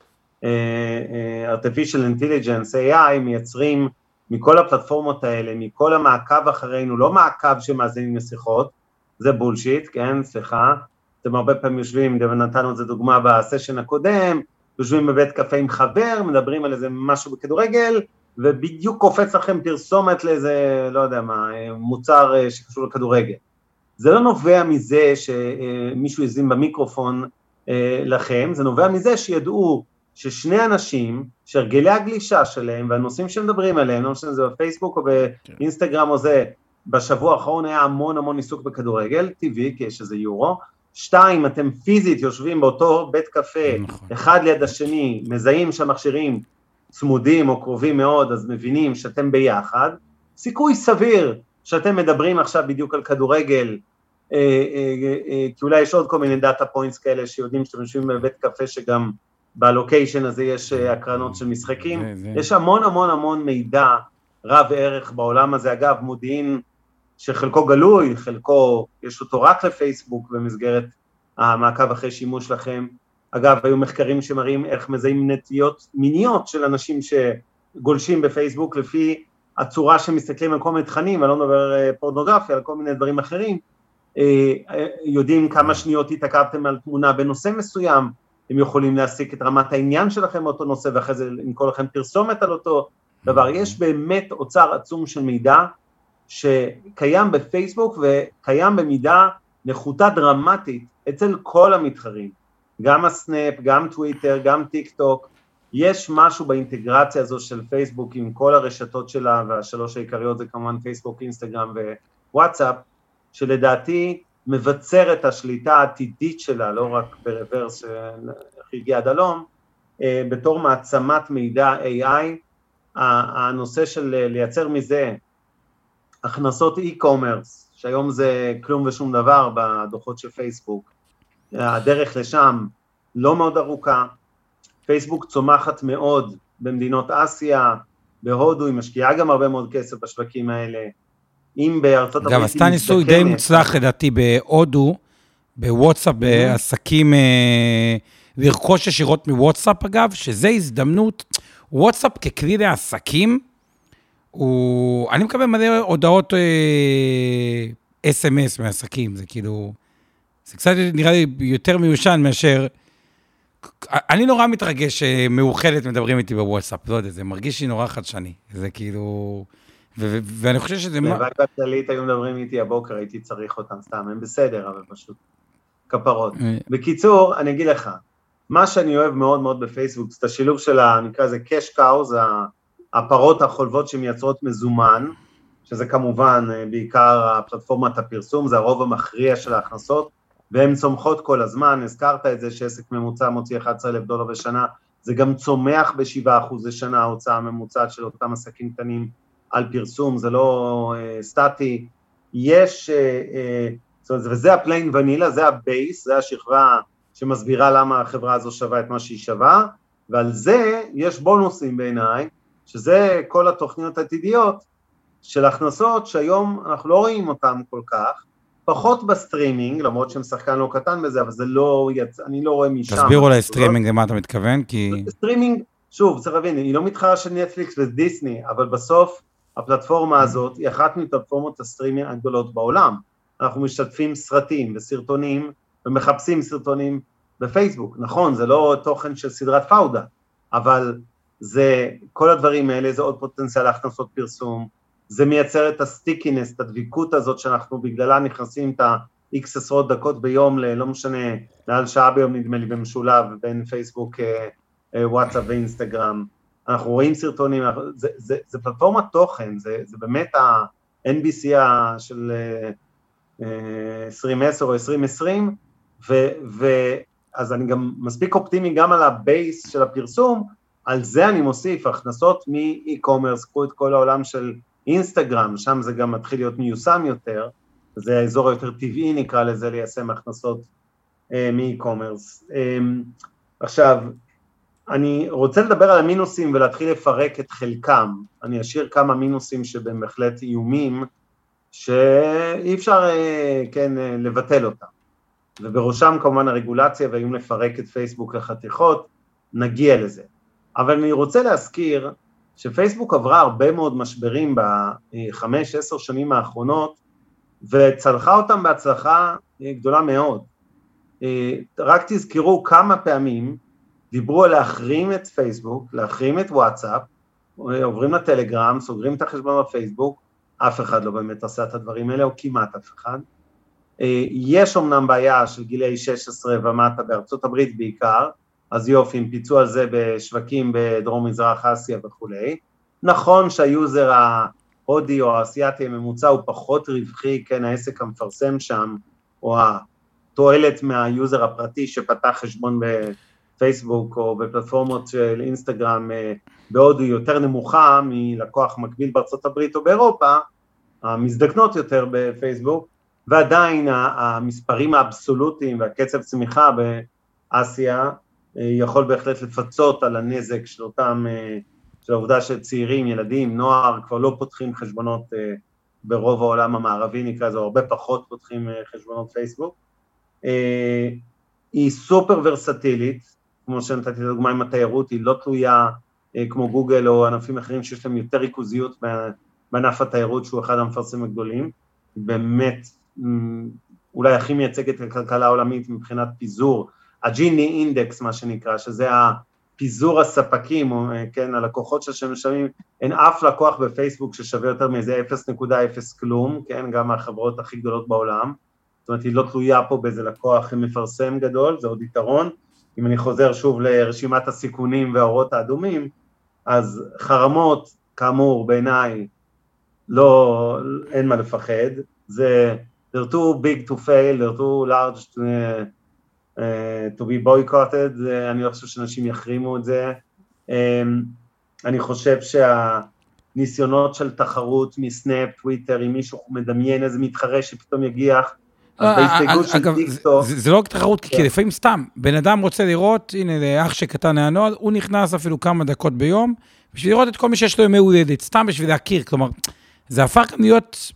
uh, uh, artificial intelligence, AI, מייצרים מכל הפלטפורמות האלה, מכל המעקב אחרינו, לא מעקב שמאזינים לשיחות, זה בולשיט, כן, סליחה, אתם הרבה פעמים יושבים, נתנו את זה דוגמה בסשן הקודם, יושבים בבית קפה עם חבר, מדברים על איזה משהו בכדורגל, ובדיוק קופץ לכם פרסומת לאיזה, לא יודע מה, מוצר אה, שקשור לכדורגל. זה לא נובע מזה שמישהו הזין במיקרופון אה, לכם, זה נובע מזה שידעו ששני אנשים שהרגלי הגלישה שלהם והנושאים שמדברים עליהם, לא משנה אם זה בפייסבוק או באינסטגרם או זה, בשבוע האחרון היה המון המון עיסוק בכדורגל, טבעי, כי יש איזה יורו. שתיים, אתם פיזית יושבים באותו בית קפה, נכון. אחד ליד השני, מזהים שהמכשירים צמודים או קרובים מאוד, אז מבינים שאתם ביחד. סיכוי סביר שאתם מדברים עכשיו בדיוק על כדורגל, אה, אה, אה, כי אולי יש עוד כל מיני data points כאלה שיודעים שאתם יושבים בבית קפה שגם ב location הזה יש הקרנות של משחקים. יש המון המון המון מידע רב ערך בעולם הזה. אגב, מודיעין שחלקו גלוי, חלקו יש אותו רק לפייסבוק במסגרת המעקב אחרי שימוש לכם. אגב, היו מחקרים שמראים איך מזהים נטיות מיניות של אנשים שגולשים בפייסבוק לפי הצורה שמסתכלים על כל מיני תכנים, אני לא מדבר אה, פורנוגרפיה, על כל מיני דברים אחרים, אה, אה, יודעים כמה שניות התעכבתם על תמונה בנושא מסוים, הם יכולים להסיק את רמת העניין שלכם באותו נושא ואחרי זה למכור לכם פרסומת על אותו דבר. יש באמת אוצר עצום של מידע שקיים בפייסבוק וקיים במידה נחותה דרמטית אצל כל המתחרים, גם הסנאפ, גם טוויטר, גם טיק טוק, יש משהו באינטגרציה הזו של פייסבוק עם כל הרשתות שלה, והשלוש העיקריות זה כמובן פייסבוק, אינסטגרם ווואטסאפ, שלדעתי מבצר את השליטה העתידית שלה, לא רק ברוורס שהגיע עד הלום, אה, בתור מעצמת מידע AI, הנושא של לייצר מזה הכנסות e-commerce, שהיום זה כלום ושום דבר בדוחות של פייסבוק, הדרך לשם לא מאוד ארוכה, פייסבוק צומחת מאוד במדינות אסיה, בהודו, היא משקיעה גם הרבה מאוד כסף בשווקים האלה. אם בארצות הברית... אגב, עשתה ניסוי די מוצלח לדעתי בהודו, בוואטסאפ, mm-hmm. בעסקים, אה, לרכוש ישירות מוואטסאפ אגב, שזה הזדמנות, וואטסאפ ככלי לעסקים, הוא... אני מקבל מלא הודעות אס.אם.אס אה, מעסקים, זה כאילו... זה קצת נראה לי יותר מיושן מאשר... אני נורא מתרגש שמאוחדת מדברים איתי בוואטסאפ, לא יודע, זה מרגיש לי נורא חדשני. זה כאילו... ואני חושב שזה... הלוואי בכללית היו מדברים איתי הבוקר, הייתי צריך אותם סתם, הם בסדר, אבל פשוט כפרות. אה. בקיצור, אני אגיד לך, מה שאני אוהב מאוד מאוד בפייסבוק, זה את השילוב של, נקרא לזה cash cow, זה הפרות החולבות שמייצרות מזומן, שזה כמובן אה, בעיקר הפלטפורמת הפרסום, זה הרוב המכריע של ההכנסות, והן צומחות כל הזמן, הזכרת את זה שעסק ממוצע מוציא 11,000 דולר בשנה, זה גם צומח ב-7% לשנה ההוצאה הממוצעת של אותם עסקים קטנים על פרסום, זה לא uh, סטטי, יש, uh, uh, זאת אומרת, וזה ה plain vanilla, זה ה base, זה השכבה שמסבירה למה החברה הזו שווה את מה שהיא שווה, ועל זה יש בונוסים בעיניי, שזה כל התוכניות העתידיות של הכנסות שהיום אנחנו לא רואים אותן כל כך, פחות בסטרימינג, למרות שהם שחקן לא קטן בזה, אבל זה לא, יצ... אני לא רואה משם. תסביר אולי סטרימינג למה אתה מתכוון, כי... סטרימינג, שוב, צריך להבין, היא לא מתחרה של נטפליקס ודיסני, אבל בסוף הפלטפורמה הזאת היא אחת מפלטפורמות הסטרימינג הגדולות בעולם. אנחנו משתפים סרטים וסרטונים ומחפשים סרטונים בפייסבוק. נכון, זה לא תוכן של סדרת פאודה, אבל זה, כל הדברים האלה זה עוד פוטנציאל להכנסות פרסום, זה מייצר את הסטיקינס, את הדביקות הזאת שאנחנו בגללה נכנסים את ה-X עשרות דקות ביום, לא משנה, מעל שעה ביום נדמה לי במשולב בין פייסבוק, אה, אה, וואטסאפ ואינסטגרם, אנחנו רואים סרטונים, זה, זה, זה פלטפורמת תוכן, זה, זה באמת ה-NBC של 2010 אה, או 2020, ו, ואז אני גם מספיק אופטימי גם על ה base של הפרסום, על זה אני מוסיף הכנסות מ-e-commerce, קחו את כל העולם של אינסטגרם, שם זה גם מתחיל להיות מיושם יותר, זה האזור היותר טבעי נקרא לזה ליישם הכנסות אה, מ-e-commerce. אה, עכשיו, אני רוצה לדבר על המינוסים ולהתחיל לפרק את חלקם, אני אשאיר כמה מינוסים שבהם בהחלט איומים, שאי אפשר, אה, כן, אה, לבטל אותם, ובראשם כמובן הרגולציה והאיום לפרק את פייסבוק לחתיכות, נגיע לזה. אבל אני רוצה להזכיר שפייסבוק עברה הרבה מאוד משברים בחמש, עשר שנים האחרונות, וצלחה אותם בהצלחה גדולה מאוד. רק תזכרו כמה פעמים דיברו על להחרים את פייסבוק, להחרים את וואטסאפ, עוברים לטלגרם, סוגרים את החשבון בפייסבוק, אף אחד לא באמת עשה את הדברים האלה, או כמעט אף אחד. יש אמנם בעיה של גילאי 16 ומטה בארצות הברית בעיקר, אז יופי, הם פיצו על זה בשווקים בדרום מזרח אסיה וכולי. נכון שהיוזר ההודי או האסייתי הממוצע הוא פחות רווחי, כן, העסק המפרסם שם, או התועלת מהיוזר הפרטי שפתח חשבון בפייסבוק או בפלטפורמות של אינסטגרם אה, בהודו יותר נמוכה מלקוח מקביל בארצות הברית או באירופה, המזדקנות יותר בפייסבוק, ועדיין המספרים האבסולוטיים והקצב צמיחה באסיה יכול בהחלט לפצות על הנזק של אותם, אה, של העובדה שצעירים, ילדים, נוער, כבר לא פותחים חשבונות אה, ברוב העולם המערבי נקרא לזה, הרבה פחות פותחים חשבונות פייסבוק. היא סופר ורסטילית, כמו שנתתי לדוגמה עם התיירות, היא לא תלויה כמו גוגל או ענפים אחרים שיש להם יותר ריכוזיות בענף התיירות שהוא אחד המפרסמים הגדולים, באמת אולי הכי מייצגת את הכלכלה העולמית מבחינת פיזור הג'יני אינדקס מה שנקרא, שזה הפיזור הספקים, או, אה, כן, הלקוחות שמשלמים, אין אף לקוח בפייסבוק ששווה יותר מאיזה 0.0 כלום, כן, גם מהחברות הכי גדולות בעולם, זאת אומרת היא לא תלויה פה באיזה לקוח מפרסם גדול, זה עוד יתרון, אם אני חוזר שוב לרשימת הסיכונים והאורות האדומים, אז חרמות, כאמור, בעיניי, לא, אין מה לפחד, זה, they're too big to fail, they're too large to, uh, to be boycotted, אני לא חושב שאנשים יחרימו את זה. Um, אני חושב שהניסיונות של תחרות מסנאפ, טוויטר, אם מישהו מדמיין איזה מתחרה שפתאום יגיח, אה, בהסתייגות של טיקטוק... זה לא רק תחרות, כי כן. לפעמים סתם, בן אדם רוצה לראות, הנה, אח שקטן היה נועד, הוא נכנס אפילו כמה דקות ביום, בשביל לראות את כל מי שיש לו ימי הולדת, סתם בשביל להכיר, כלומר, זה הפך להיות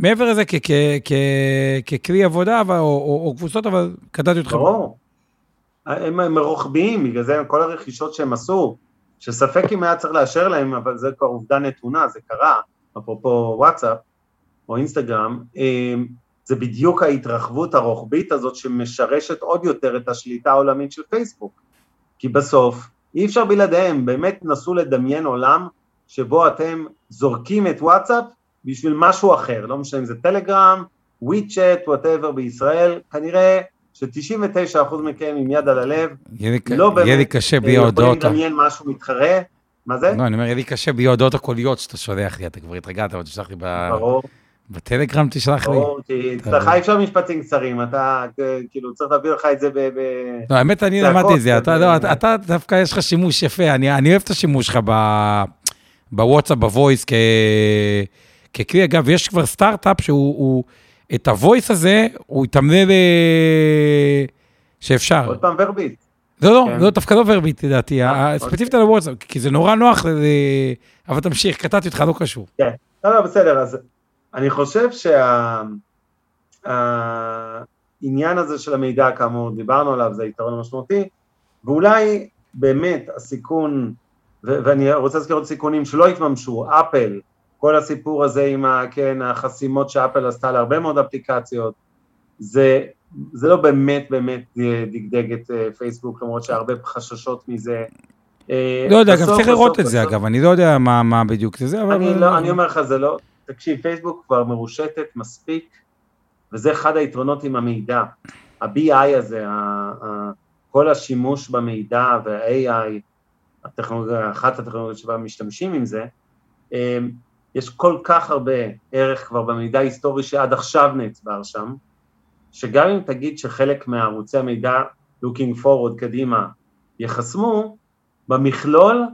מעבר לזה ככלי עבודה או, או, או קבוצות, אבל קטעתי אותך. ברור. הם, הם רוחביים, בגלל זה כל הרכישות שהם עשו, שספק אם היה צריך לאשר להם, אבל זה כבר עובדה נתונה, זה קרה, אפרופו וואטסאפ או אינסטגרם, אמ, זה בדיוק ההתרחבות הרוחבית הזאת שמשרשת עוד יותר את השליטה העולמית של פייסבוק. כי בסוף אי אפשר בלעדיהם, באמת נסו לדמיין עולם שבו אתם זורקים את וואטסאפ בשביל משהו אחר, לא משנה אם זה טלגרם, ווי צ'אט, whatever בישראל, כנראה ש-99% מכם עם יד על הלב, לא באמת יהיה לי קשה בלי ההודעות. יכולים לדמיין משהו מתחרה, מה זה? לא, אני אומר, יהיה לי קשה בלי ההודעות הקוליות שאתה שולח לי, אתה כבר התרגלת, אבל תשלח לי ב... ברור. בטלגרם תשלח לי. ברור, כי אצלך אי אפשר משפטים קצרים, אתה כאילו צריך להביא לך את זה ב... לא, האמת, אני למדתי את זה, לא, אתה דווקא יש לך שימוש יפה, אני אוהב את השימוש שלך בוואטסאפ, ב voice, ככלי, אגב, יש כבר סטארט-אפ שהוא, הוא, את הוויס הזה, הוא יתמנה ל... שאפשר. עוד פעם ורבית. לא, לא, כן. לא, דווקא לא ורבית, לדעתי, אה, ספציפית על הוואטסאפ, כי זה נורא נוח, אבל תמשיך, קטעתי אותך, לא קשור. כן, לא, לא, בסדר, אז אני חושב שהעניין הזה של המידע, כאמור, דיברנו עליו, זה יתרון משמעותי, ואולי באמת הסיכון, ואני רוצה להזכיר עוד סיכונים שלא התממשו, אפל, כל הסיפור הזה עם ה, כן, החסימות שאפל עשתה להרבה מאוד אפליקציות, זה, זה לא באמת באמת דגדג את אה, פייסבוק, למרות שהרבה חששות מזה. אה, לא יודע, גם צריך לראות את זה אגב, אני לא יודע מה, מה בדיוק זה, אבל... אני, לא, אני אומר לך, זה לא, תקשיב, פייסבוק כבר מרושתת מספיק, וזה אחד היתרונות עם המידע. ה-BI הזה, כל השימוש במידע וה-AI, הטכנולוגיה, אחת הטכנולוגיות שבה משתמשים עם זה, אה, יש כל כך הרבה ערך כבר במידע ההיסטורי שעד עכשיו נצבר שם, שגם אם תגיד שחלק מערוצי המידע looking forward קדימה יחסמו, במכלול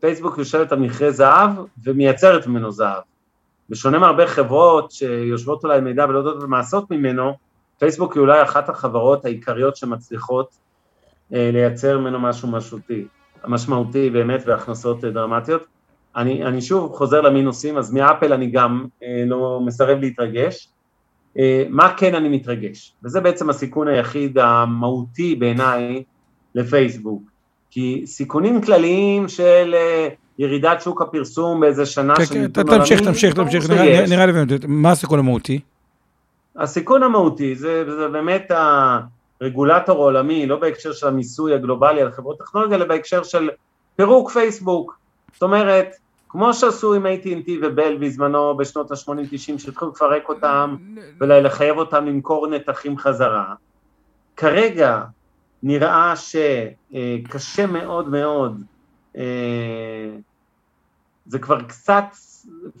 פייסבוק יושבת על מכרה זהב ומייצרת ממנו זהב. בשונה מהרבה חברות שיושבות אולי מידע ולא יודעות מה לעשות ממנו, פייסבוק היא אולי אחת החברות העיקריות שמצליחות אה, לייצר ממנו משהו משמעותי, משמעותי באמת והכנסות דרמטיות. אני, אני שוב חוזר למינוסים, אז מאפל אני גם אה, לא מסרב להתרגש. אה, מה כן אני מתרגש? וזה בעצם הסיכון היחיד המהותי בעיניי לפייסבוק. כי סיכונים כלליים של אה, ירידת שוק הפרסום באיזה שנה כן, של כן, תמשיך, תמשיך, תמשיך, נראה, נראה לי, מה הסיכון המהותי? הסיכון המהותי זה, זה באמת הרגולטור העולמי, לא בהקשר של המיסוי הגלובלי על חברות טכנולוגיה, אלא בהקשר של פירוק פייסבוק. זאת אומרת, כמו שעשו עם AT&T ובל בזמנו בשנות ה-80-90, שהתחילו לפרק אותם ולחייב אותם למכור נתחים חזרה. כרגע נראה שקשה מאוד מאוד, אה, זה כבר קצת,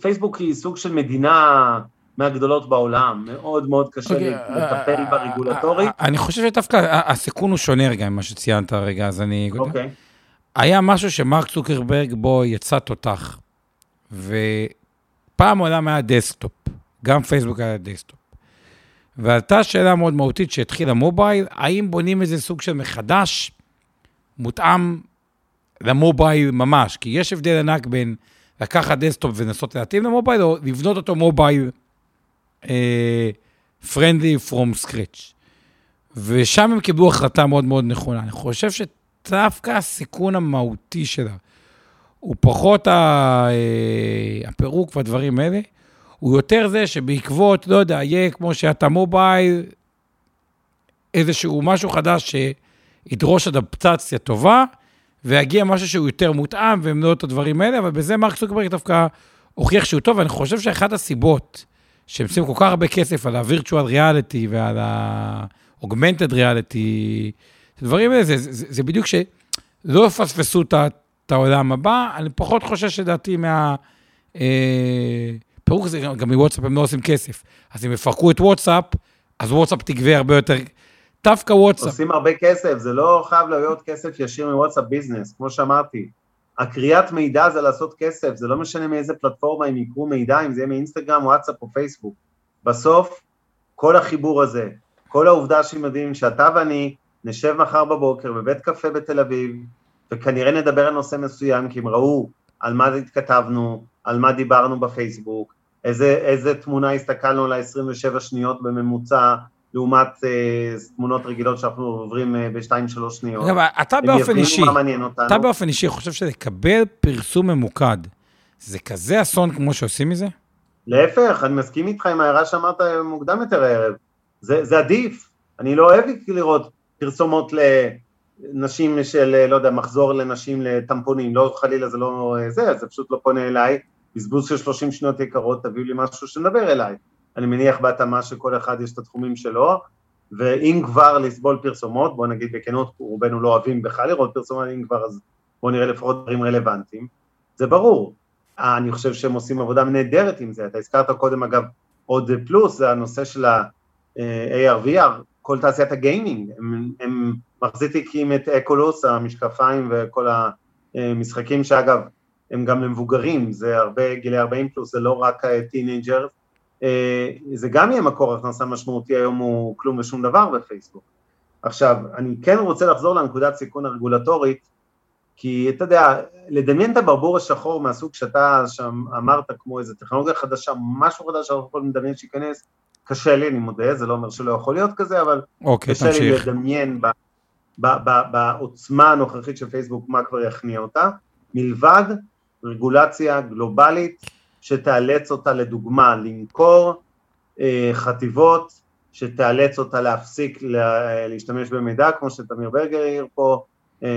פייסבוק היא סוג של מדינה מהגדולות בעולם, מאוד מאוד קשה okay, אוקיי, לטפל uh, ברגולטורית. Uh, אני חושב שדווקא הסיכון הוא שונה רגע ממה שציינת רגע, אז אני... אוקיי. Okay. היה משהו שמרק צוקרברג בו יצא תותח, ופעם העולם היה desktop, גם פייסבוק היה desktop. ועלתה שאלה מאוד מהותית שהתחילה mobile, האם בונים איזה סוג של מחדש, מותאם ל mobile ממש? כי יש הבדל ענק בין לקחת desktop ולנסות להתאים ל mobile, או לבנות אותו mobile friendly from scratch. ושם הם קיבלו החלטה מאוד מאוד נכונה. אני חושב שדווקא הסיכון המהותי שלה הוא פחות ה, אה, הפירוק והדברים האלה, הוא יותר זה שבעקבות, לא יודע, יהיה כמו שאתה mobile, איזשהו משהו חדש שידרוש אדפטציה טובה, ויגיע משהו שהוא יותר מותאם, והם לא את הדברים האלה, אבל בזה מרק צוקרברג דווקא הוכיח שהוא טוב, ואני חושב שאחת הסיבות שהם עושים כל כך הרבה כסף על ה-virtual reality ועל ה-augmented reality, הדברים האלה, זה, זה, זה בדיוק שלא יפספסו את העולם הבא, אני פחות חושש לדעתי מה... אה, פירוק זה גם מוואטסאפ הם לא עושים כסף. אז אם יפרקו את וואטסאפ, אז וואטסאפ תגבה הרבה יותר, דווקא וואטסאפ. עושים הרבה כסף, זה לא חייב להיות כסף ישיר מוואטסאפ ביזנס, כמו שאמרתי. הקריאת מידע זה לעשות כסף, זה לא משנה מאיזה פלטפורמה הם יקרו מידע, אם זה יהיה מאינסטגרם, וואטסאפ או פייסבוק. בסוף, כל החיבור הזה, כל העובדה שהם יודעים שאתה ואני נשב מחר בבוקר בבית קפה בתל אביב, וכנראה נדבר על נושא מסוים, כי הם ראו על מה התכתבנו, על מה דיברנו בפייסבוק, איזה, איזה תמונה הסתכלנו על ה-27 שניות בממוצע, לעומת אה, תמונות רגילות שאנחנו עוברים אה, ב-2-3 שניות. אגב, אתה באופן אישי, אתה באופן אישי חושב שלקבל פרסום ממוקד, זה כזה אסון כמו שעושים מזה? להפך, אני מסכים איתך עם ההערה שאמרת מוקדם יותר הערב. זה, זה עדיף. אני לא אוהב לראות פרסומות לנשים של, לא יודע, מחזור לנשים לטמפונים, לא חלילה זה לא זה, זה פשוט לא פונה אליי. בזבוז של 30 שניות יקרות, תביאו לי משהו שנדבר אליי. אני מניח בהתאמה שכל אחד יש את התחומים שלו, ואם כבר לסבול פרסומות, בוא נגיד בכנות, רובנו לא אוהבים בכלל לראות פרסומות, אם כבר אז בוא נראה לפחות דברים רלוונטיים, זה ברור. אני חושב שהם עושים עבודה נהדרת עם זה, אתה הזכרת קודם אגב עוד פלוס, זה הנושא של ה-AR/VR, כל תעשיית הגיימינג, הם, הם מחזיקים את אקולוס, המשקפיים וכל המשחקים שאגב הם גם למבוגרים, זה הרבה גילי 40 פלוס, זה לא רק teenager, אה, זה גם יהיה מקור הכנסה משמעותי, היום הוא כלום ושום דבר בפייסבוק. עכשיו, אני כן רוצה לחזור לנקודת סיכון הרגולטורית, כי אתה יודע, לדמיין את הברבור השחור מהסוג שאתה שם אמרת, כמו איזה טכנולוגיה חדשה, משהו חדש שאנחנו יכולים לדמיין שייכנס, קשה לי, אני מודה, זה לא אומר שלא יכול להיות כזה, אבל אוקיי, קשה תמשיך. לי לדמיין ב, ב, ב, בעוצמה הנוכחית של פייסבוק, מה כבר יכניע אותה, מלבד רגולציה גלובלית שתאלץ אותה לדוגמה למכור אה, חטיבות, שתאלץ אותה להפסיק לה, להשתמש במידע, כמו שתמיר ברגר העיר פה, אה,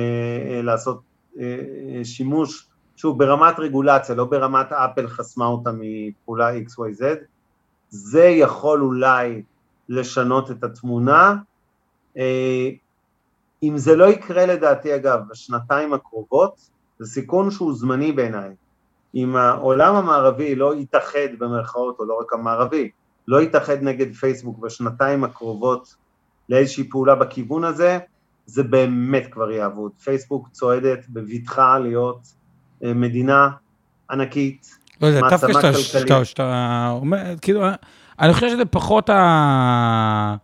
אה, לעשות אה, שימוש, שוב ברמת רגולציה, לא ברמת אפל חסמה אותה מפעולה XYZ, זה יכול אולי לשנות את התמונה. אה, אם זה לא יקרה לדעתי אגב בשנתיים הקרובות, זה סיכון שהוא זמני בעיניי. אם העולם המערבי לא יתאחד במרכאות, או לא רק המערבי, לא יתאחד נגד פייסבוק בשנתיים הקרובות לאיזושהי פעולה בכיוון הזה, זה באמת כבר יעבוד. פייסבוק צועדת בבטחה להיות אה, מדינה ענקית, לא יודע, דווקא שאתה אומר, כאילו, אני חושב שזה פחות ה...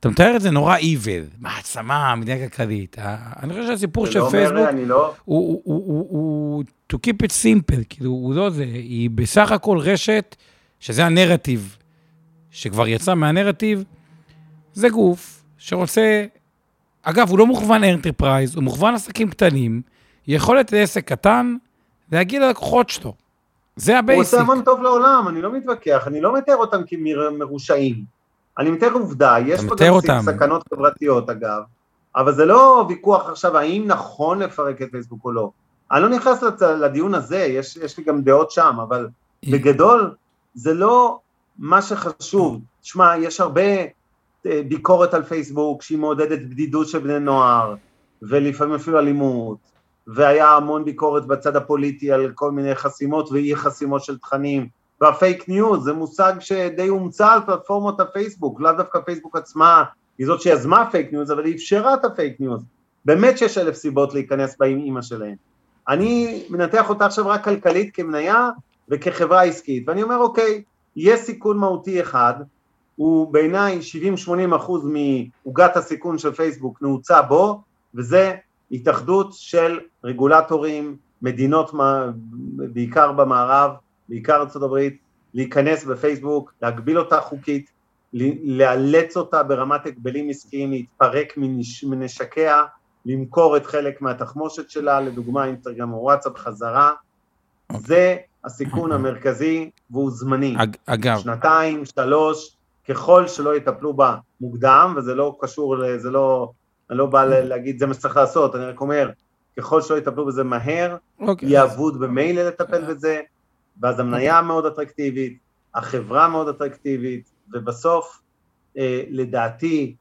אתה מתאר את זה נורא evil, מעצמה, מדינה כלכלית. אני חושב שהסיפור של לא פייסבוק, לא- הוא to keep it simple, כאילו, הוא לא זה, היא בסך הכל רשת, שזה הנרטיב, שכבר יצא מהנרטיב, זה גוף שרוצה, אגב, הוא לא מוכוון enterprise, הוא מוכוון עסקים קטנים, יכולת לעסק קטן להגיד ללקוחות שלו. זה ה basic. הוא עושה המון טוב לעולם, אני לא מתווכח, אני לא מתאר אותם כמרושעים. אני מתאר עובדה, יש פה גם אותם. סכנות חברתיות אגב, אבל זה לא ויכוח עכשיו האם נכון לפרק את פייסבוק או לא. אני לא נכנס לדיון הזה, יש, יש לי גם דעות שם, אבל בגדול זה לא מה שחשוב. תשמע, יש הרבה אה, ביקורת על פייסבוק שהיא מעודדת בדידות של בני נוער, ולפעמים אפילו אלימות, והיה המון ביקורת בצד הפוליטי על כל מיני חסימות ואי חסימות של תכנים, והפייק ניוז זה מושג שדי הומצא על פלטפורמות הפייסבוק, לאו דווקא פייסבוק עצמה היא זאת שיזמה פייק ניוז, אבל היא אפשרה את הפייק ניוז. באמת שיש אלף סיבות להיכנס באימא שלהם. אני מנתח אותה עכשיו רק כלכלית כמניה וכחברה עסקית, ואני אומר אוקיי, יש סיכון מהותי אחד, הוא בעיניי 70-80 אחוז מעוגת הסיכון של פייסבוק נעוצה בו, וזה התאחדות של רגולטורים, מדינות בעיקר במערב, בעיקר ארה"ב, להיכנס בפייסבוק, להגביל אותה חוקית, לאלץ אותה ברמת הגבלים עסקיים להתפרק מנשקיה, למכור את חלק מהתחמושת שלה, לדוגמה אינסטגרם או וואטסאפ חזרה, okay. אוקיי. זה הסיכון המרכזי והוא זמני. אג, אגב. שנתיים, שלוש, ככל שלא יטפלו בה מוקדם, וזה לא קשור, זה לא, אני לא בא להגיד זה מה שצריך לעשות, אני רק אומר, ככל שלא יטפלו בזה מהר, okay. אוקיי. יהיה אבוד במילא לטפל בזה, ואז המניה okay. מאוד אטרקטיבית, החברה מאוד אטרקטיבית, ובסוף, אה, לדעתי,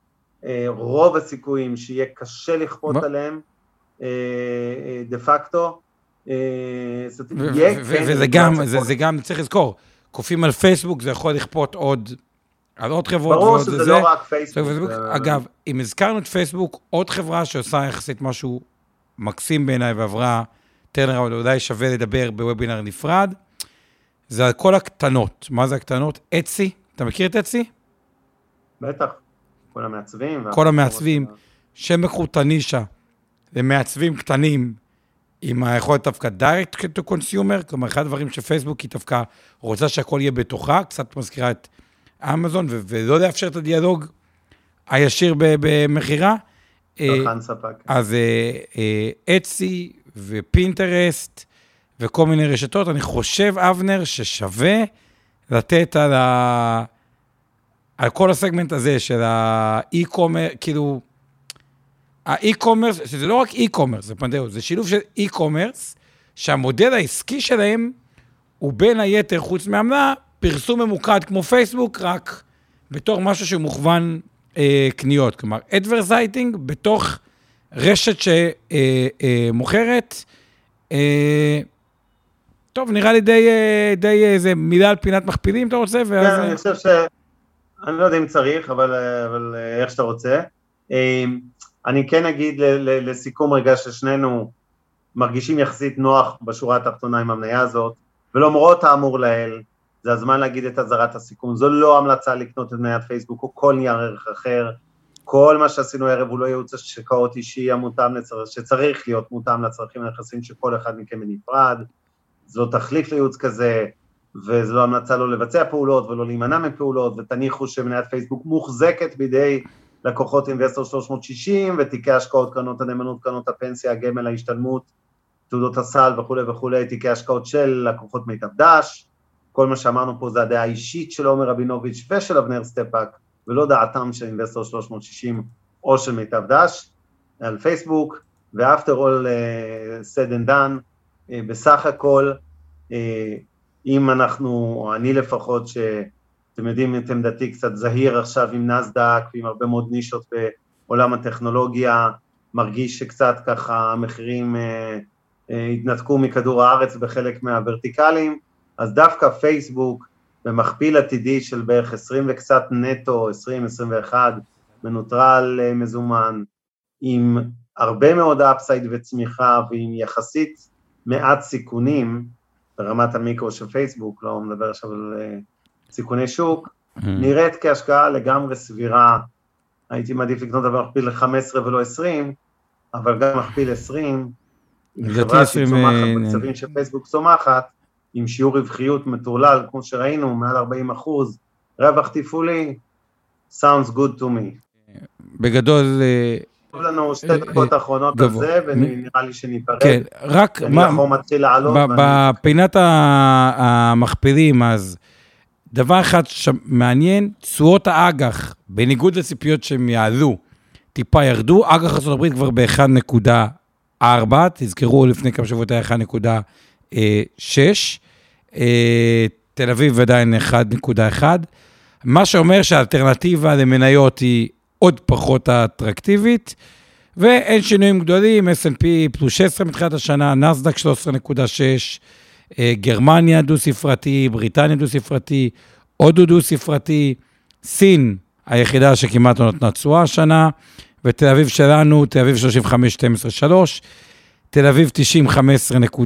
אה, רוב הסיכויים שיהיה קשה לכפות עליהם אה, אה, דה פקטו. וזה גם, זה גם, צריך לזכור, כופים על פייסבוק, זה יכול לכפות עוד על עוד חברות. ברור שזה לא רק פייסבוק. אגב, אם הזכרנו את פייסבוק, עוד חברה שעושה יחסית משהו מקסים בעיניי ועברה טרנר, אבל אולי שווה לדבר בוובינר נפרד, זה על כל הקטנות. מה זה הקטנות? אצי, אתה מכיר את אצי? בטח. כל המעצבים. כל המעצבים, שם איכות הנישה למעצבים קטנים עם היכולת דווקא direct to consumer, כלומר, אחד הדברים שפייסבוק היא דווקא רוצה שהכל יהיה בתוכה, קצת מזכירה את אמזון, ולא לאפשר את הדיאלוג הישיר במכירה. צרכן ספק. אז אצי ופינטרסט וכל מיני רשתות, אני חושב, אבנר, ששווה לתת על ה... על כל הסגמנט הזה של האי-קומר, כאילו, ה e-commerce, שזה לא רק e-commerce, זה פנדאו, זה שילוב של e-commerce, שהמודל העסקי שלהם הוא בין היתר, חוץ מעמלה, פרסום ממוקד כמו פייסבוק, רק בתור משהו שמוכוון אה, קניות. כלומר, advertising בתוך רשת שמוכרת. אה, אה, טוב, נראה לי די, אה, די איזה מילה על פינת מכפילים, אתה רוצה? כן, אני חושב ש... אני לא יודע אם צריך, אבל, אבל אה, איך שאתה רוצה. אני כן אגיד לסיכום רגע ששנינו מרגישים יחסית נוח בשורה התחתונה עם המניה הזאת, ולמרות האמור לעיל, זה הזמן להגיד את אזהרת הסיכון. זו לא המלצה לקנות את מניית פייסבוק או כל נייר ערך אחר. כל מה שעשינו הערב הוא לא ייעוץ השקעות אישי המותאם לצר... שצריך להיות מותאם לצרכים הנכסים של כל אחד מכם בנפרד. זה לא תחליף לייעוץ כזה, וזו לא המלצה לא לבצע פעולות ולא להימנע מפעולות, ותניחו שמניית פייסבוק מוחזקת בידי לקוחות אינבסטור 360 ותיקי השקעות, קרנות הנאמנות, קרנות הפנסיה, הגמל, ההשתלמות, תעודות הסל וכולי וכולי, תיקי השקעות של לקוחות מיטב דש, כל מה שאמרנו פה זה הדעה האישית של עומר רבינוביץ' ושל אבנר סטפאק, ולא דעתם של אינבסטור 360 או של מיטב דש, על פייסבוק, אה, said and done, uh, בסך הכל, uh, אם אנחנו, או אני לפחות, שאתם יודעים את עמדתי קצת זהיר עכשיו עם נסדק ועם הרבה מאוד נישות בעולם הטכנולוגיה, מרגיש שקצת ככה המחירים אה, אה, התנתקו מכדור הארץ בחלק מהוורטיקלים, אז דווקא פייסבוק במכפיל עתידי של בערך 20 וקצת נטו, 20-21, מנוטרל אה, מזומן, עם הרבה מאוד אפסייד וצמיחה ועם יחסית מעט סיכונים, ברמת המיקרו של פייסבוק, לא מדבר עכשיו על אה, סיכוני שוק, mm-hmm. נראית כהשקעה לגמרי סבירה, הייתי מעדיף לקנות במכפיל ל-15 ולא 20, אבל גם מכפיל 20, עם חברה שצומחת אה, בקצבים של פייסבוק צומחת, עם שיעור רווחיות מטורלל, כמו שראינו, מעל 40 אחוז, רווח תפעולי, sounds good to me. בגדול, אה, טוב לנו שתי דקות אחרונות על זה, ונראה לי שניפרד. כן, רק... אני יכול מתחיל לעלות. בפינת המכפילים, אז דבר אחד שמעניין, תשואות האג"ח, בניגוד לציפיות שהם יעלו, טיפה ירדו, אג"ח ארה"ב כבר ב-1.4, 4, תזכרו, לפני כמה שבועות היה 1.6, תל אביב עדיין 1.1, מה שאומר שהאלטרנטיבה למניות היא עוד פחות אטרקטיבית, ואין שינויים גדולים, S&P פלוס 16 מתחילת השנה, נסדק 13.6, גרמניה דו-ספרתי, בריטניה דו-ספרתי, הודו דו-ספרתי, סין היחידה שכמעט לא נתנה תשואה השנה, ותל אביב שלנו, תל אביב 35, 12, 3, תל אביב 90, 15.3,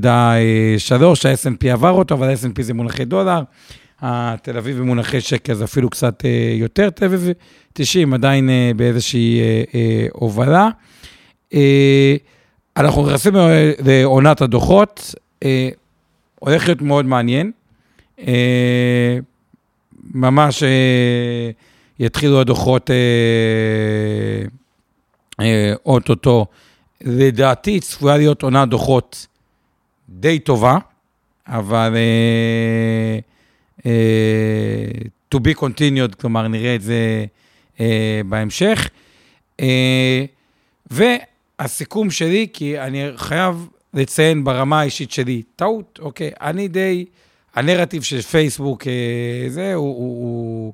ה-S&P עבר אותו, אבל ה-S&P זה מונחי דולר, התל אביב במונחי שקל זה אפילו קצת אה, יותר, תל אביב 90 עדיין אה, באיזושהי אה, הובלה. אנחנו נכנסים לעונת הדוחות, הולך להיות מאוד מעניין. ממש יתחילו הדוחות אוטוטו. לדעתי צפויה להיות עונת דוחות די טובה, אבל uh, uh, to be continued, כלומר, נראה את זה uh, בהמשך. Uh, והסיכום שלי, כי אני חייב לציין ברמה האישית שלי, טעות, אוקיי, אני די, הנרטיב של פייסבוק, uh, זה, הוא, הוא, הוא,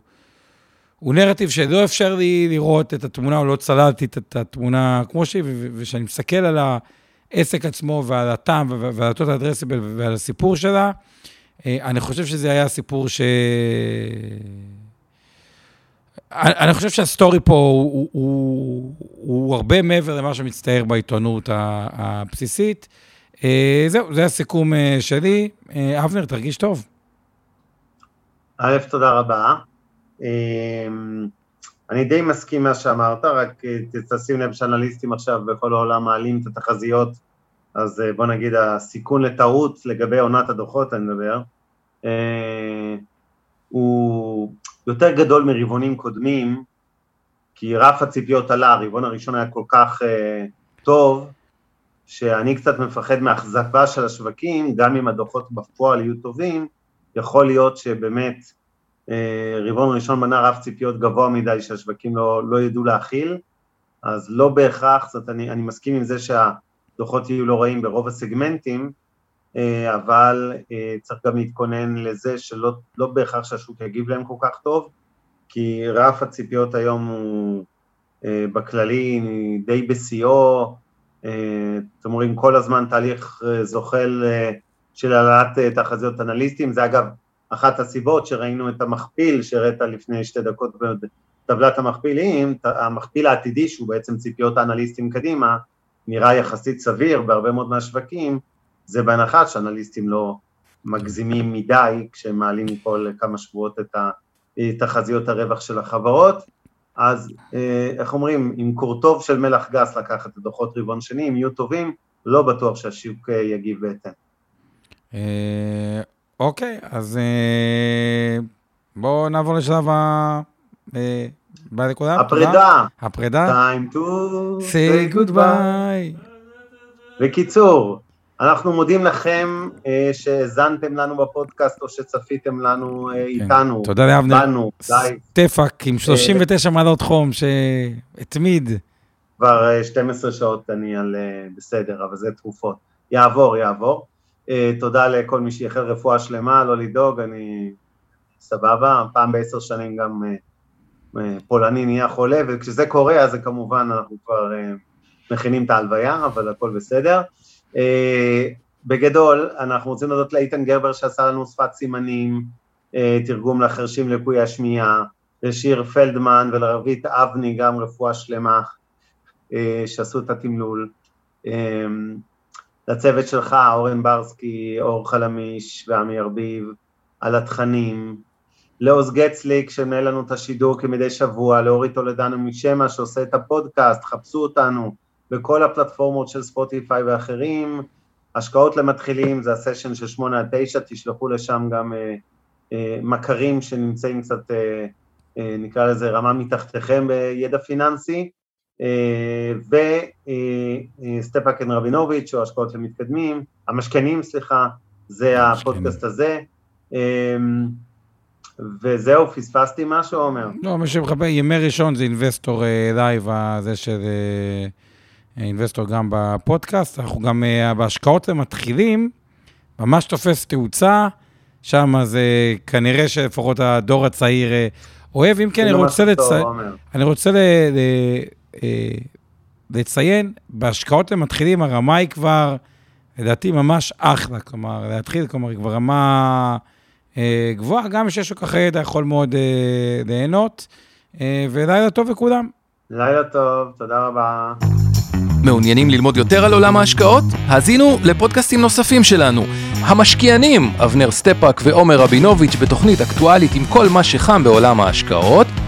הוא נרטיב שלא אפשר לי לראות את התמונה, או לא צללתי את התמונה כמו שהיא, וכשאני מסתכל על העסק עצמו ועל הטעם ועל אותו אדרסיבל ועל הסיפור שלה, אה, אני חושב שזה היה סיפור ש... אני חושב שהסטורי פה הוא, הוא, הוא הרבה מעבר למה שמצטייר בעיתונות הבסיסית. אה, זהו, זה הסיכום אה, שלי. אבנר, תרגיש טוב. א', תודה רבה. אמ, אני די מסכים מה שאמרת, רק אה, תשים לב שאנליסטים עכשיו בכל העולם מעלים את התחזיות, אז אה, בוא נגיד הסיכון לטעות לגבי עונת הדוחות, אני מדבר, אה, הוא יותר גדול מרבעונים קודמים, כי רף הציפיות עלה, הרבעון הראשון היה כל כך טוב, שאני קצת מפחד מאכזבה של השווקים, גם אם הדוחות בפועל יהיו טובים, יכול להיות שבאמת רבעון ראשון מנה רף ציפיות גבוה מדי שהשווקים לא, לא ידעו להכיל, אז לא בהכרח, זאת אני, אני מסכים עם זה שהדוחות יהיו לא רעים ברוב הסגמנטים, אה, אבל אה, צריך גם להתכונן לזה שלא לא בהכרח שהשוק יגיב להם כל כך טוב, כי רף הציפיות היום הוא בכללי די בשיאו, אתם אומרים כל הזמן תהליך זוחל של העלאת תחזיות אנליסטים, זה אגב אחת הסיבות שראינו את המכפיל שהראית לפני שתי דקות בטבלת המכפילים, המכפיל העתידי שהוא בעצם ציפיות האנליסטים קדימה, נראה יחסית סביר בהרבה מאוד מהשווקים, זה בהנחה שאנליסטים לא מגזימים מדי כשהם מעלים כל כמה שבועות את תחזיות הרווח של החברות, אז אה, איך אומרים, עם קורטוב של מלח גס לקחת את הדוחות רבעון שני, אם יהיו טובים, לא בטוח שהשוק אה, יגיב בהתאם. אה, אוקיי, אז אה, בואו נעבור לשלב ה... אה, ביי לכולם. הפרידה. הפרידה. time to say goodbye. בקיצור, אנחנו מודים לכם אה, שהאזנתם לנו בפודקאסט או שצפיתם לנו כן. איתנו. תודה לאבנר. סטפאק עם 39 מעלות חום שהתמיד. כבר 12 שעות אני על בסדר, אבל זה תרופות. יעבור, יעבור. אה, תודה לכל מי שיחל רפואה שלמה, לא לדאוג, אני סבבה, פעם בעשר שנים גם אה, אה, פולני נהיה חולה, וכשזה קורה אז כמובן אנחנו כבר מכינים את ההלוויה, אבל הכל בסדר. בגדול, אנחנו רוצים להודות לאיתן גרבר שעשה לנו שפת סימנים, תרגום לחרשים לקויי השמיעה, לשיר פלדמן ולרבית אבני גם רפואה שלמה, שעשו את התמלול. לצוות שלך, אורן ברסקי, אור חלמיש ועמי ארביב, על התכנים, לעוז גצליק שמנהל לנו את השידור כמדי שבוע, לאורי טולדנו משמע שעושה את הפודקאסט, חפשו אותנו בכל הפלטפורמות של ספוטיפיי ואחרים, השקעות למתחילים זה הסשן של 8 עד 9, תשלחו לשם גם אה, אה, מכרים שנמצאים קצת, אה, אה, נקרא לזה רמה מתחתיכם בידע פיננסי, אה, וסטפאק ורבינוביץ', או השקעות למתקדמים, המשקיענים, סליחה, זה הפודקאסט הזה. אה, וזהו, פספסתי משהו, עומר? לא, מי שמחבר, ימי ראשון זה אינבסטור לייב, אה, הזה של אינבסטור גם בפודקאסט, אנחנו גם בהשקעות למתחילים, ממש תופס תאוצה, שם זה כנראה שלפחות הדור הצעיר אוהב. אם כן, אני רוצה, לצ... אני רוצה. ל... לציין, בהשקעות למתחילים הרמה היא כבר, לדעתי, ממש אחלה. כלומר, להתחיל, כלומר, היא כבר רמה אה, גבוהה, גם שיש לו ככה ידע יכול מאוד אה, ליהנות. אה, ולילה טוב לכולם. לילה טוב, תודה רבה. מעוניינים ללמוד יותר על עולם ההשקעות? האזינו לפודקאסטים נוספים שלנו. המשקיענים, אבנר סטפאק ועומר רבינוביץ' בתוכנית אקטואלית עם כל מה שחם בעולם ההשקעות.